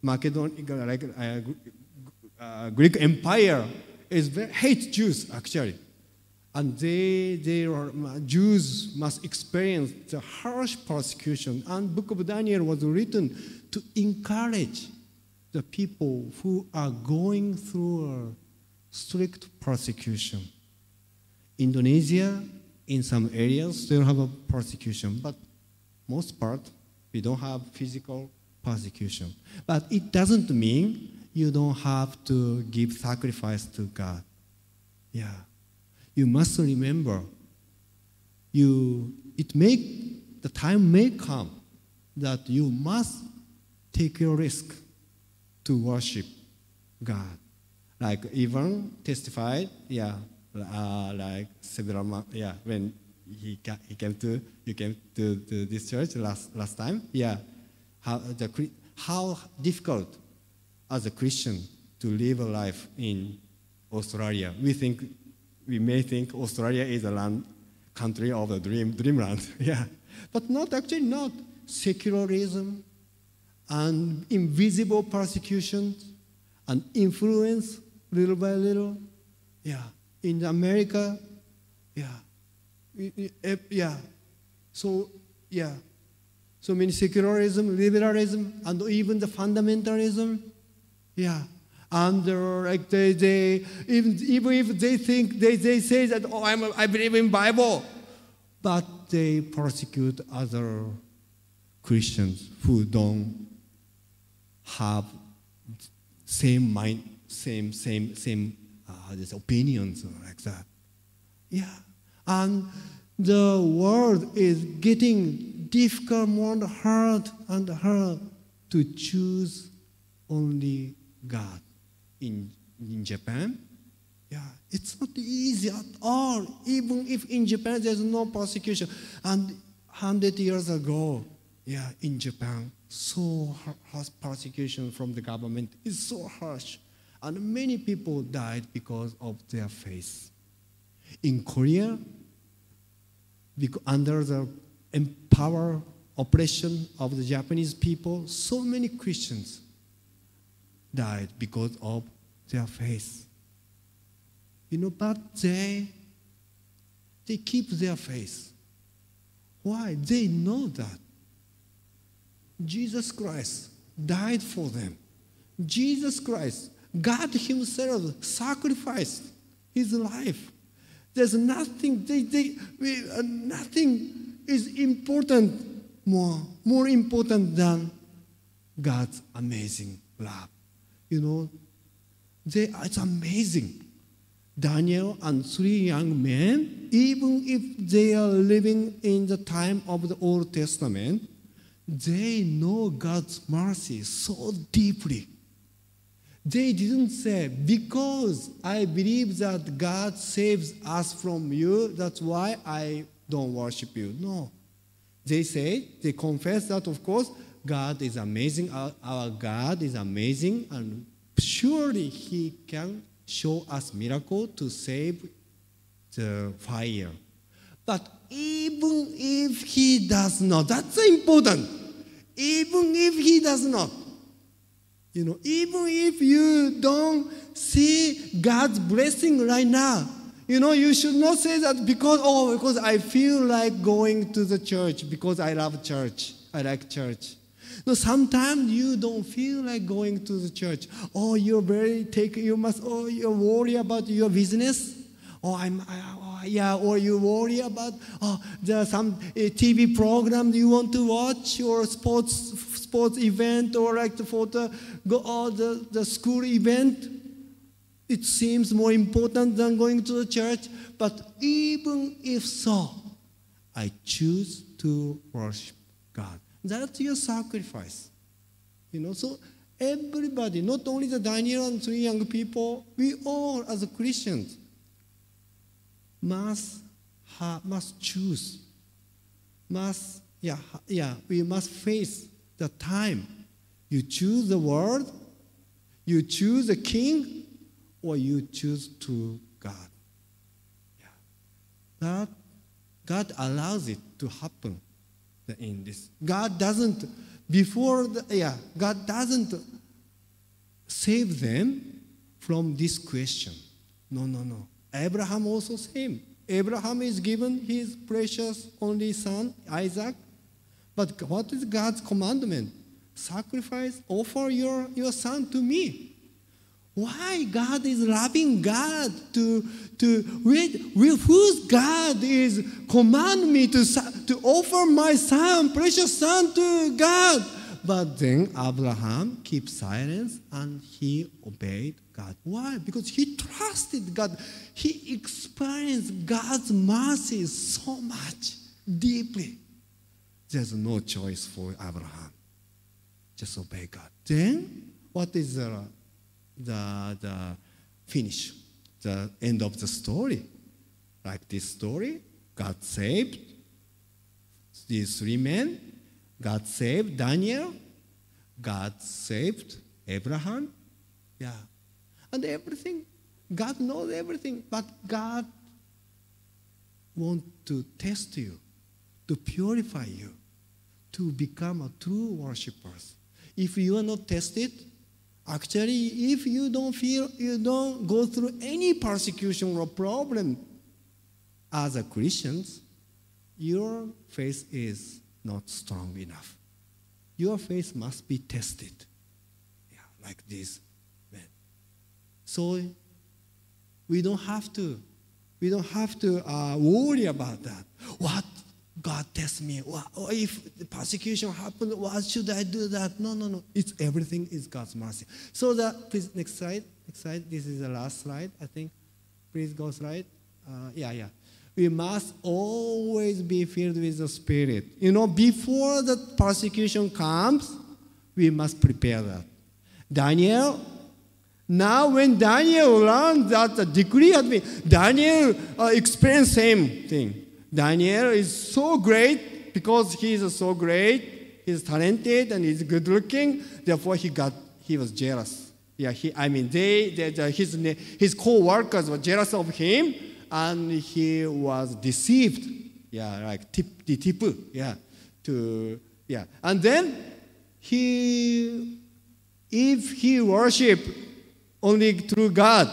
Macedonia like uh, uh, Greek Empire is very, hate Jews actually and they, they are, uh, Jews must experience the harsh persecution. And Book of Daniel was written to encourage the people who are going through strict persecution. Indonesia, in some areas, still have a persecution, but most part, we don't have physical persecution. But it doesn't mean you don't have to give sacrifice to God. Yeah you must remember you it may the time may come that you must take your risk to worship god. Like Ivan testified yeah uh, like several months yeah when he, ca- he came to you came to, to this church last last time yeah. How the how difficult as a christian to live a life in australia. We think we may think Australia is a land country of the dream, dreamland. [laughs] yeah. But not actually not. Secularism and invisible persecution and influence little by little. Yeah. In America, yeah. Eh, Yeah. So, yeah. So many secularism, liberalism, and even the fundamentalism. Yeah. They're like they, they even, even if they think they, they say that oh I'm I believe in Bible, but they persecute other Christians who don't have same mind, same same same uh, this opinions like that. Yeah, and the world is getting difficult, more hard and hard to choose only God in, in Japan. Yeah, it's not easy at all. Even if in Japan there's no persecution. And 100 years ago, yeah, in Japan, so harsh persecution from the government is so harsh. And many people died because of their faith. In Korea, under the empower oppression of the Japanese people, so many Christians died because of their faith. You know, but they they keep their faith. Why? They know that Jesus Christ died for them. Jesus Christ, God Himself sacrificed His life. There's nothing, they, they, uh, nothing is important more, more important than God's amazing love. You know, they, it's amazing. Daniel and three young men, even if they are living in the time of the Old Testament, they know God's mercy so deeply. They didn't say, because I believe that God saves us from you, that's why I don't worship you. No. They say, they confess that, of course, God is amazing. Our, our God is amazing, and surely He can show us miracle to save the fire. But even if He does not, that's important. Even if He does not, you know, even if you don't see God's blessing right now, you know, you should not say that because, oh, because I feel like going to the church because I love church. I like church. No, sometimes you don't feel like going to the church. Oh, you're very take. You must. Oh, you worry about your business. Oh, I'm. I, oh, yeah. Or you worry about. Oh, there's some uh, TV program you want to watch or sports sports event or like the photo go or the the school event. It seems more important than going to the church. But even if so, I choose to worship God. That's your sacrifice. You know, so Everybody, not only the Daniel and three young people, we all as Christians must ha, must choose. Must yeah yeah we must face the time. You choose the world, you choose the king, or you choose to God. Yeah. That God allows it to happen in this. God doesn't before the, yeah God doesn't save them from this question. No, no, no. Abraham also same. Abraham is given his precious only son, Isaac. But what is God's commandment? Sacrifice, offer your, your son to me. Why God is loving God to to whose God is command me to to offer my son, precious son to God. But then Abraham kept silence and he obeyed God. Why? Because he trusted God. He experienced God's mercy so much deeply. There's no choice for Abraham. Just obey God. Then what is the the, the finish, the end of the story. Like this story, God saved these three men, God saved Daniel, God saved Abraham. Yeah. And everything, God knows everything, but God wants to test you, to purify you, to become a true worshiper. If you are not tested, Actually, if you don't feel, you don't go through any persecution or problem as a Christians, your faith is not strong enough. Your faith must be tested. Yeah, like this. Man. So we don't have to, we don't have to uh, worry about that. What God test me. What, if the persecution happened, what should I do that? No, no, no. It's everything is God's mercy. So that please next slide. Next slide. This is the last slide, I think. Please go slide. Uh, yeah, yeah. We must always be filled with the Spirit. You know, before the persecution comes, we must prepare that. Daniel, now when Daniel learned that the decree had been, Daniel uh, experienced same thing. Daniel is so great because he is so great, he's talented and he's good looking. Therefore, he got he was jealous. Yeah, he, I mean, they, they, the, his his co-workers were jealous of him, and he was deceived. Yeah, like tip, the tip, yeah, to yeah, and then he, if he worship only through God,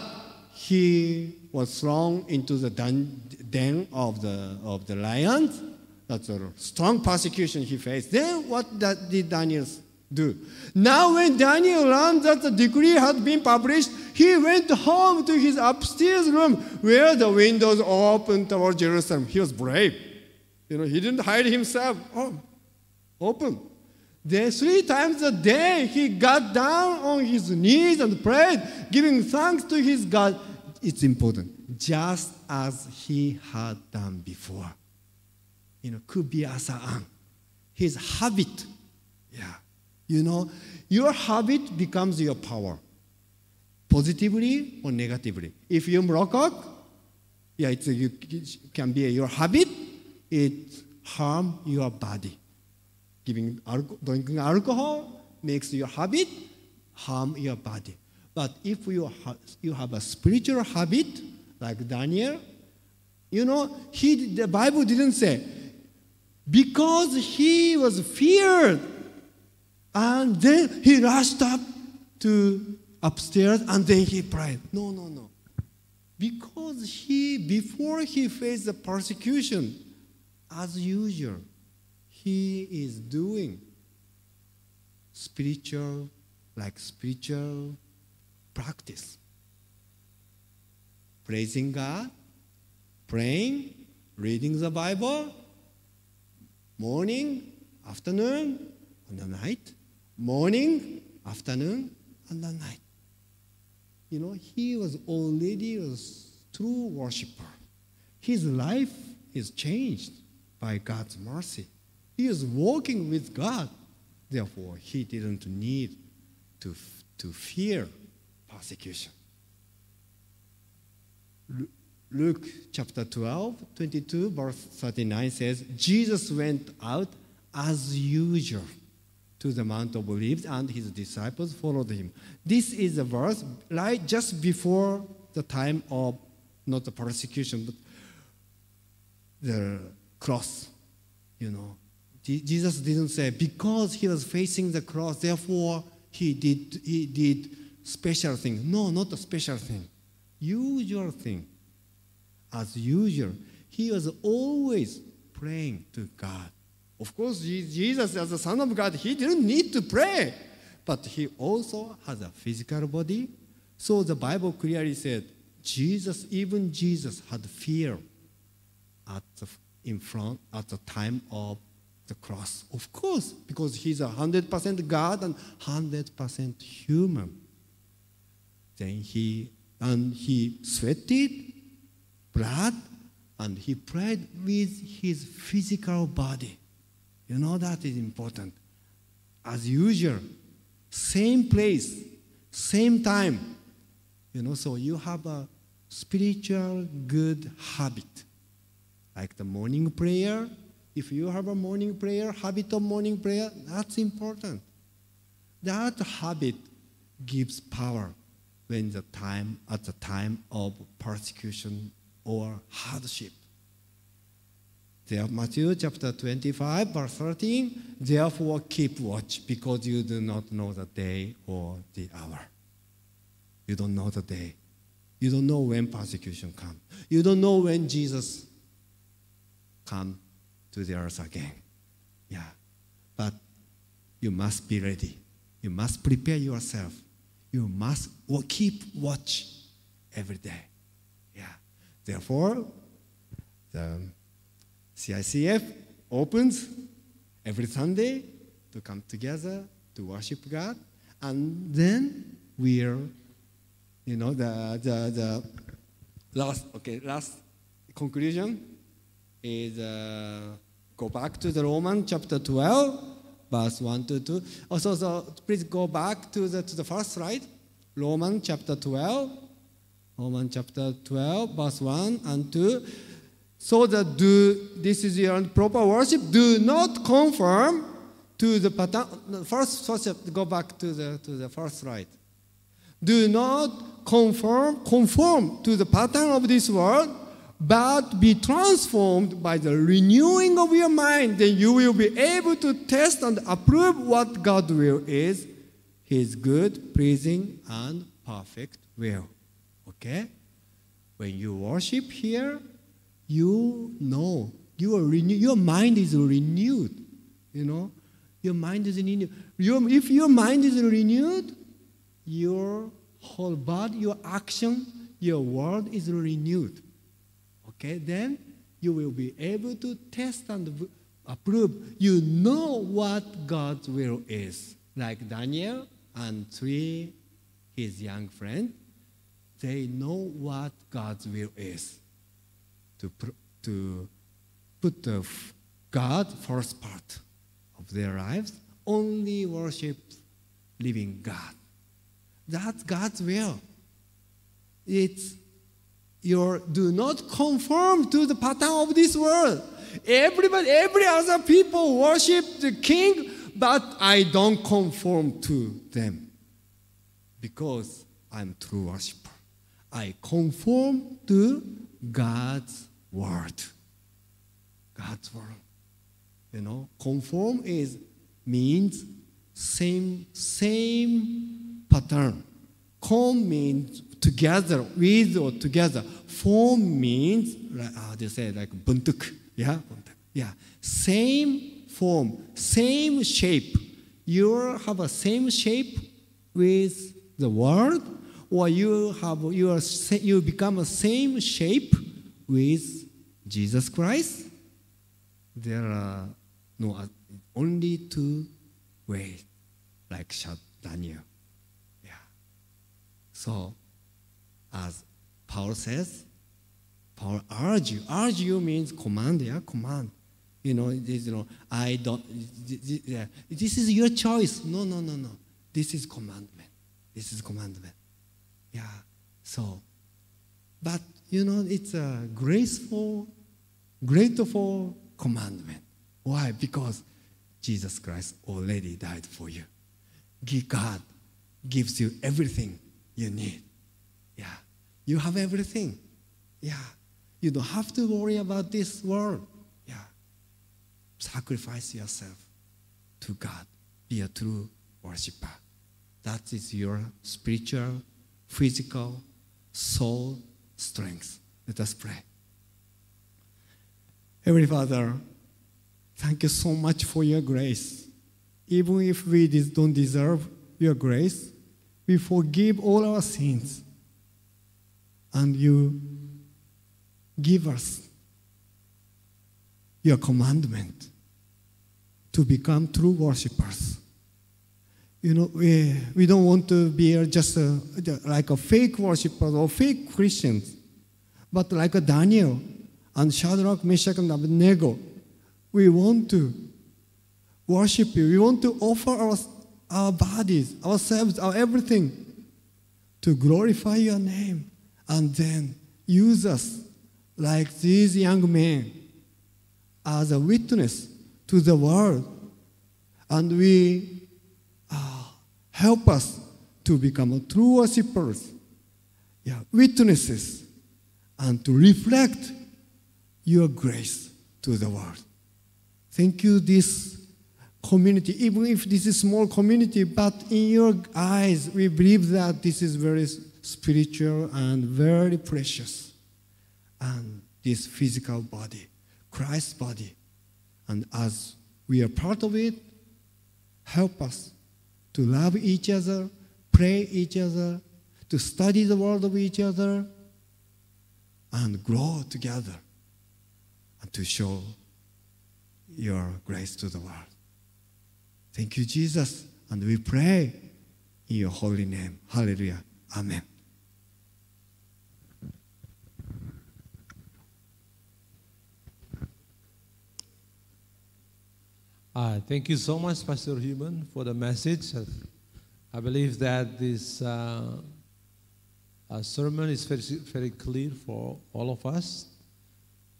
he was thrown into the den, den of the of the lions. That's a strong persecution he faced. Then what did Daniel do? Now when Daniel learned that the decree had been published, he went home to his upstairs room where the windows opened toward Jerusalem. He was brave. You know, he didn't hide himself. Oh, open. Then three times a day he got down on his knees and prayed, giving thanks to his God. It's important, just as he had done before. You know, could be kubiasaan, his habit. Yeah. You know, your habit becomes your power, positively or negatively. If you merokok, yeah, it's a, you, it can be your habit. It harm your body. Giving alco- drinking alcohol makes your habit harm your body. But if you ha- you have a spiritual habit like Daniel, you know, he the Bible didn't say because he was feared and then he rushed up to upstairs and then he prayed. No, no, no. Because he, before he faced the persecution, as usual, he is doing spiritual, like spiritual practice. Praising God, praying, reading the Bible, morning, afternoon, and the night, morning, afternoon, and the night. You know, he was already a true worshiper. His life is changed by God's mercy. He is walking with God. Therefore, he didn't need to, to fear persecution. Luke chapter 12, 22, verse 39 says, Jesus went out as usual to the Mount of Olives, and his disciples followed him. This is a verse right just before the time of not the persecution, but the cross. You know, Jesus didn't say because he was facing the cross, therefore he did he did special thing. No, not a special thing, usual thing. As usual, he was always praying to God. Of course, Jesus, as the Son of God, he didn't need to pray, but he also has a physical body. So the Bible clearly said, Jesus, even Jesus, had fear at the, in front at the time of the cross. Of course, because he's a hundred percent God and hundred percent human. Then he and he sweated blood and he prayed with his physical body. You know that is important. As usual, same place, same time. You know, so you have a spiritual good habit like the morning prayer. If you have a morning prayer, habit of morning prayer, that's important. That habit gives power when the time at the time of persecution or hardship. There, Matthew chapter 25, verse 13, therefore keep watch because you do not know the day or the hour. You don't know the day. You don't know when persecution comes. You don't know when Jesus come to the earth again. Yeah. But you must be ready. You must prepare yourself. You must keep watch every day. Yeah. Therefore, the CICF opens every Sunday to come together to worship God. And then we're, you know, the, the, the last, okay, last conclusion is uh, go back to the Roman chapter 12, verse 1 to 2. Also, so please go back to the, to the first slide. Roman chapter 12. Roman chapter 12, verse 1 and 2. So that do, this is your proper worship, do not conform to the pattern. First, first go back to the, to the first slide. Do not conform, conform to the pattern of this world, but be transformed by the renewing of your mind. Then you will be able to test and approve what God's will is, His good, pleasing, and perfect will. Okay? When you worship here, you know you are renew- your mind is renewed. You know, your mind is renewed. Your, if your mind is renewed, your whole body, your action, your word is renewed. Okay, then you will be able to test and approve. You know what God's will is. Like Daniel and three, his young friend, they know what God's will is. To, to put the God first part of their lives, only worship living God. That's God's will. It's your do not conform to the pattern of this world. Everybody, every other people worship the king, but I don't conform to them because I'm true worshiper. I conform to God's word. God's word. You know, conform is means same same pattern. Con means together, with or together. Form means do you say like buntuk? Yeah. Yeah, same form, same shape. You have a same shape with the world, or you have you are you become a same shape with Jesus Christ. There are no uh, only two ways, like Daniel. Yeah. So, as Paul says, Paul urge you. Urge you means command. Yeah, command. You know, it is, you know, I don't. This is your choice. No, no, no, no. this is commandment. This is commandment. Yeah. So, but you know, it's a graceful, grateful commandment. Why? Because Jesus Christ already died for you. God gives you everything you need. You have everything. Yeah. You don't have to worry about this world. Yeah. Sacrifice yourself to God. Be a true worshiper. That is your spiritual, physical, soul strength. Let us pray. Heavenly Father, thank you so much for your grace. Even if we don't deserve your grace, we forgive all our sins. And you give us your commandment to become true worshippers. You know, we, we don't want to be just a, like a fake worshippers or fake Christians, but like a Daniel and Shadrach, Meshach, and Abednego. We want to worship you. We want to offer our, our bodies, ourselves, our everything to glorify your name and then use us like these young men as a witness to the world. And we uh, help us to become true worshippers, yeah, witnesses, and to reflect your grace to the world. Thank you, this community, even if this is small community, but in your eyes, we believe that this is very spiritual and very precious. And this physical body, Christ's body, and as we are part of it, help us to love each other, pray each other, to study the word of each other, and grow together, and to show your grace to the world. Thank you, Jesus. And we pray in your holy name. Hallelujah. Amen. Uh, thank you so much, Pastor Human, for the message. I believe that this uh, uh, sermon is very, very clear for all of us,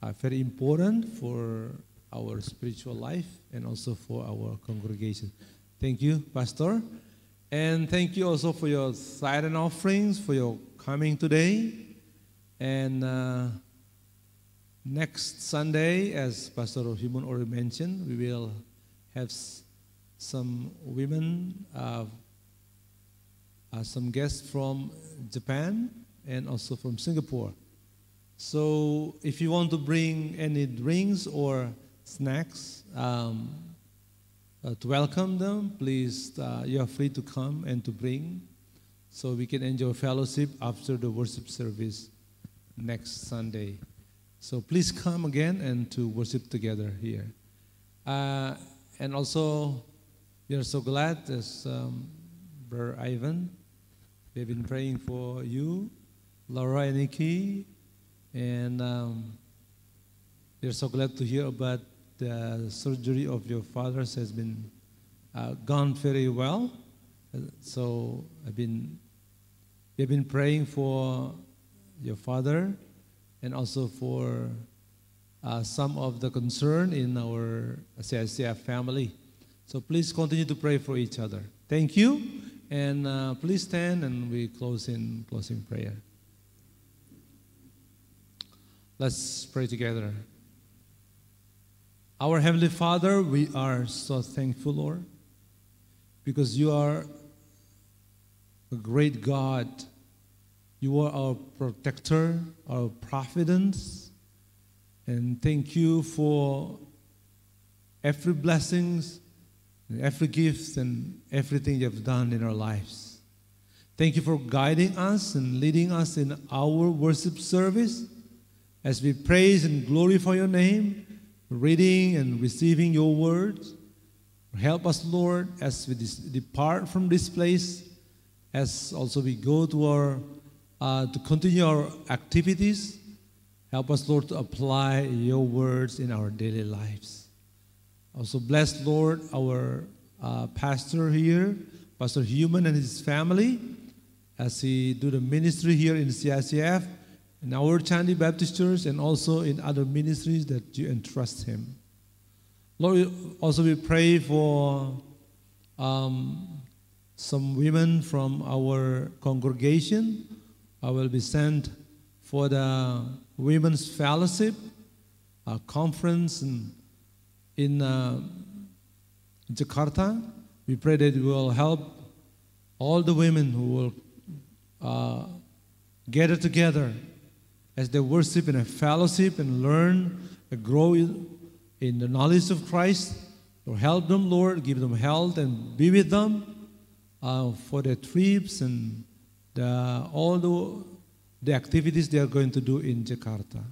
uh, very important for our spiritual life and also for our congregation. Thank you, Pastor. And thank you also for your silent offerings, for your coming today. And uh, next Sunday, as Pastor Human already mentioned, we will have some women, uh, uh, some guests from Japan and also from Singapore. So if you want to bring any drinks or snacks um, uh, to welcome them, please, uh, you are free to come and to bring so we can enjoy fellowship after the worship service next Sunday. So please come again and to worship together here. And also, we are so glad, as um, Brother Ivan, we've been praying for you, Laura and Nikki, and um, we are so glad to hear about the surgery of your father's has been uh, gone very well. Uh, So I've been, we've been praying for your father and also for uh, some of the concern in our CICF family. So please continue to pray for each other. Thank you. And uh, please stand and we close in closing prayer. Let's pray together. Our Heavenly Father, we are so thankful, Lord, because you are a great God. You are our protector, our providence, and thank you for every blessings, every gift, and everything you've done in our lives. Thank you for guiding us and leading us in our worship service as we praise and glorify your name, reading and receiving your words. Help us, Lord, as we depart from this place, as also we go to our uh, to continue our activities. Help us, Lord, to apply your words in our daily lives. Also, bless, Lord, our uh, pastor here, Pastor Human and his family as he do the ministry here in CICF, in our Candi Baptist Church, and also in other ministries that you entrust him. Lord, also we pray for um, some women from our congregation. I will be sent for the women's fellowship uh, conference in, in uh, Jakarta. We pray that it will help all the women who will uh, gather together as they worship in a fellowship and learn and grow in the knowledge of Christ. Lord, help them, Lord, give them health and be with them uh, for their trips and the, all the, the activities they are going to do in Jakarta.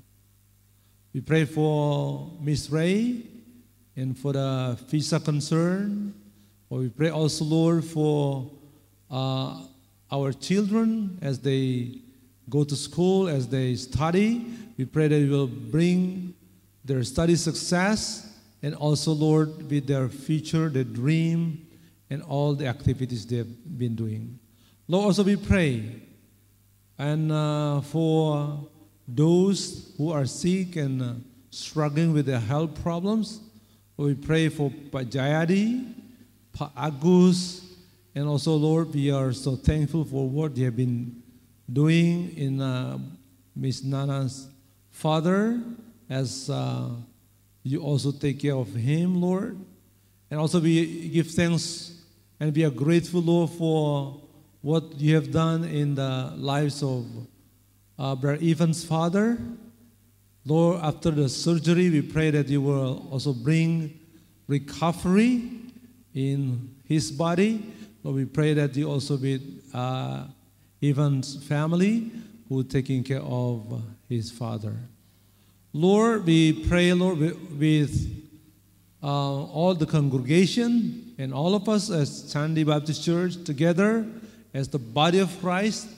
We pray for Miss Ray and for the visa concern. Or we pray also, Lord, for uh, our children as they go to school, as they study. We pray that you will bring their study success and also, Lord, with their future, their dream, and all the activities they've been doing. Lord, also we pray and uh, for those who are sick and uh, struggling with their health problems, we pray for Pajayadi, Pa Agus, and also, Lord, we are so thankful for what you have been doing in uh, Miss Nana's father as uh, you also take care of him, Lord. And also, we give thanks and we are grateful, Lord, for what you have done in the lives of uh, Brother Evan's father. Lord, after the surgery, we pray that you will also bring recovery in his body. Lord, we pray that you also be uh, Evan's family who taking care of his father. Lord, we pray, Lord, with uh, all the congregation and all of us as Candi Baptist Church together as the body of Christ.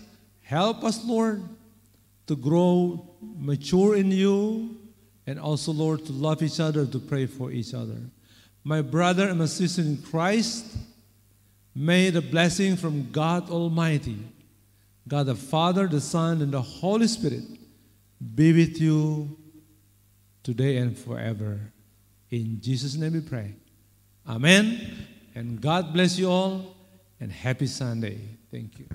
Help us, Lord, to grow mature in you and also, Lord, to love each other, to pray for each other. My brother and my sister in Christ, may the blessing from God Almighty, God the Father, the Son, and the Holy Spirit be with you today and forever. In Jesus' name we pray. Amen. And God bless you all and happy Sunday. Thank you.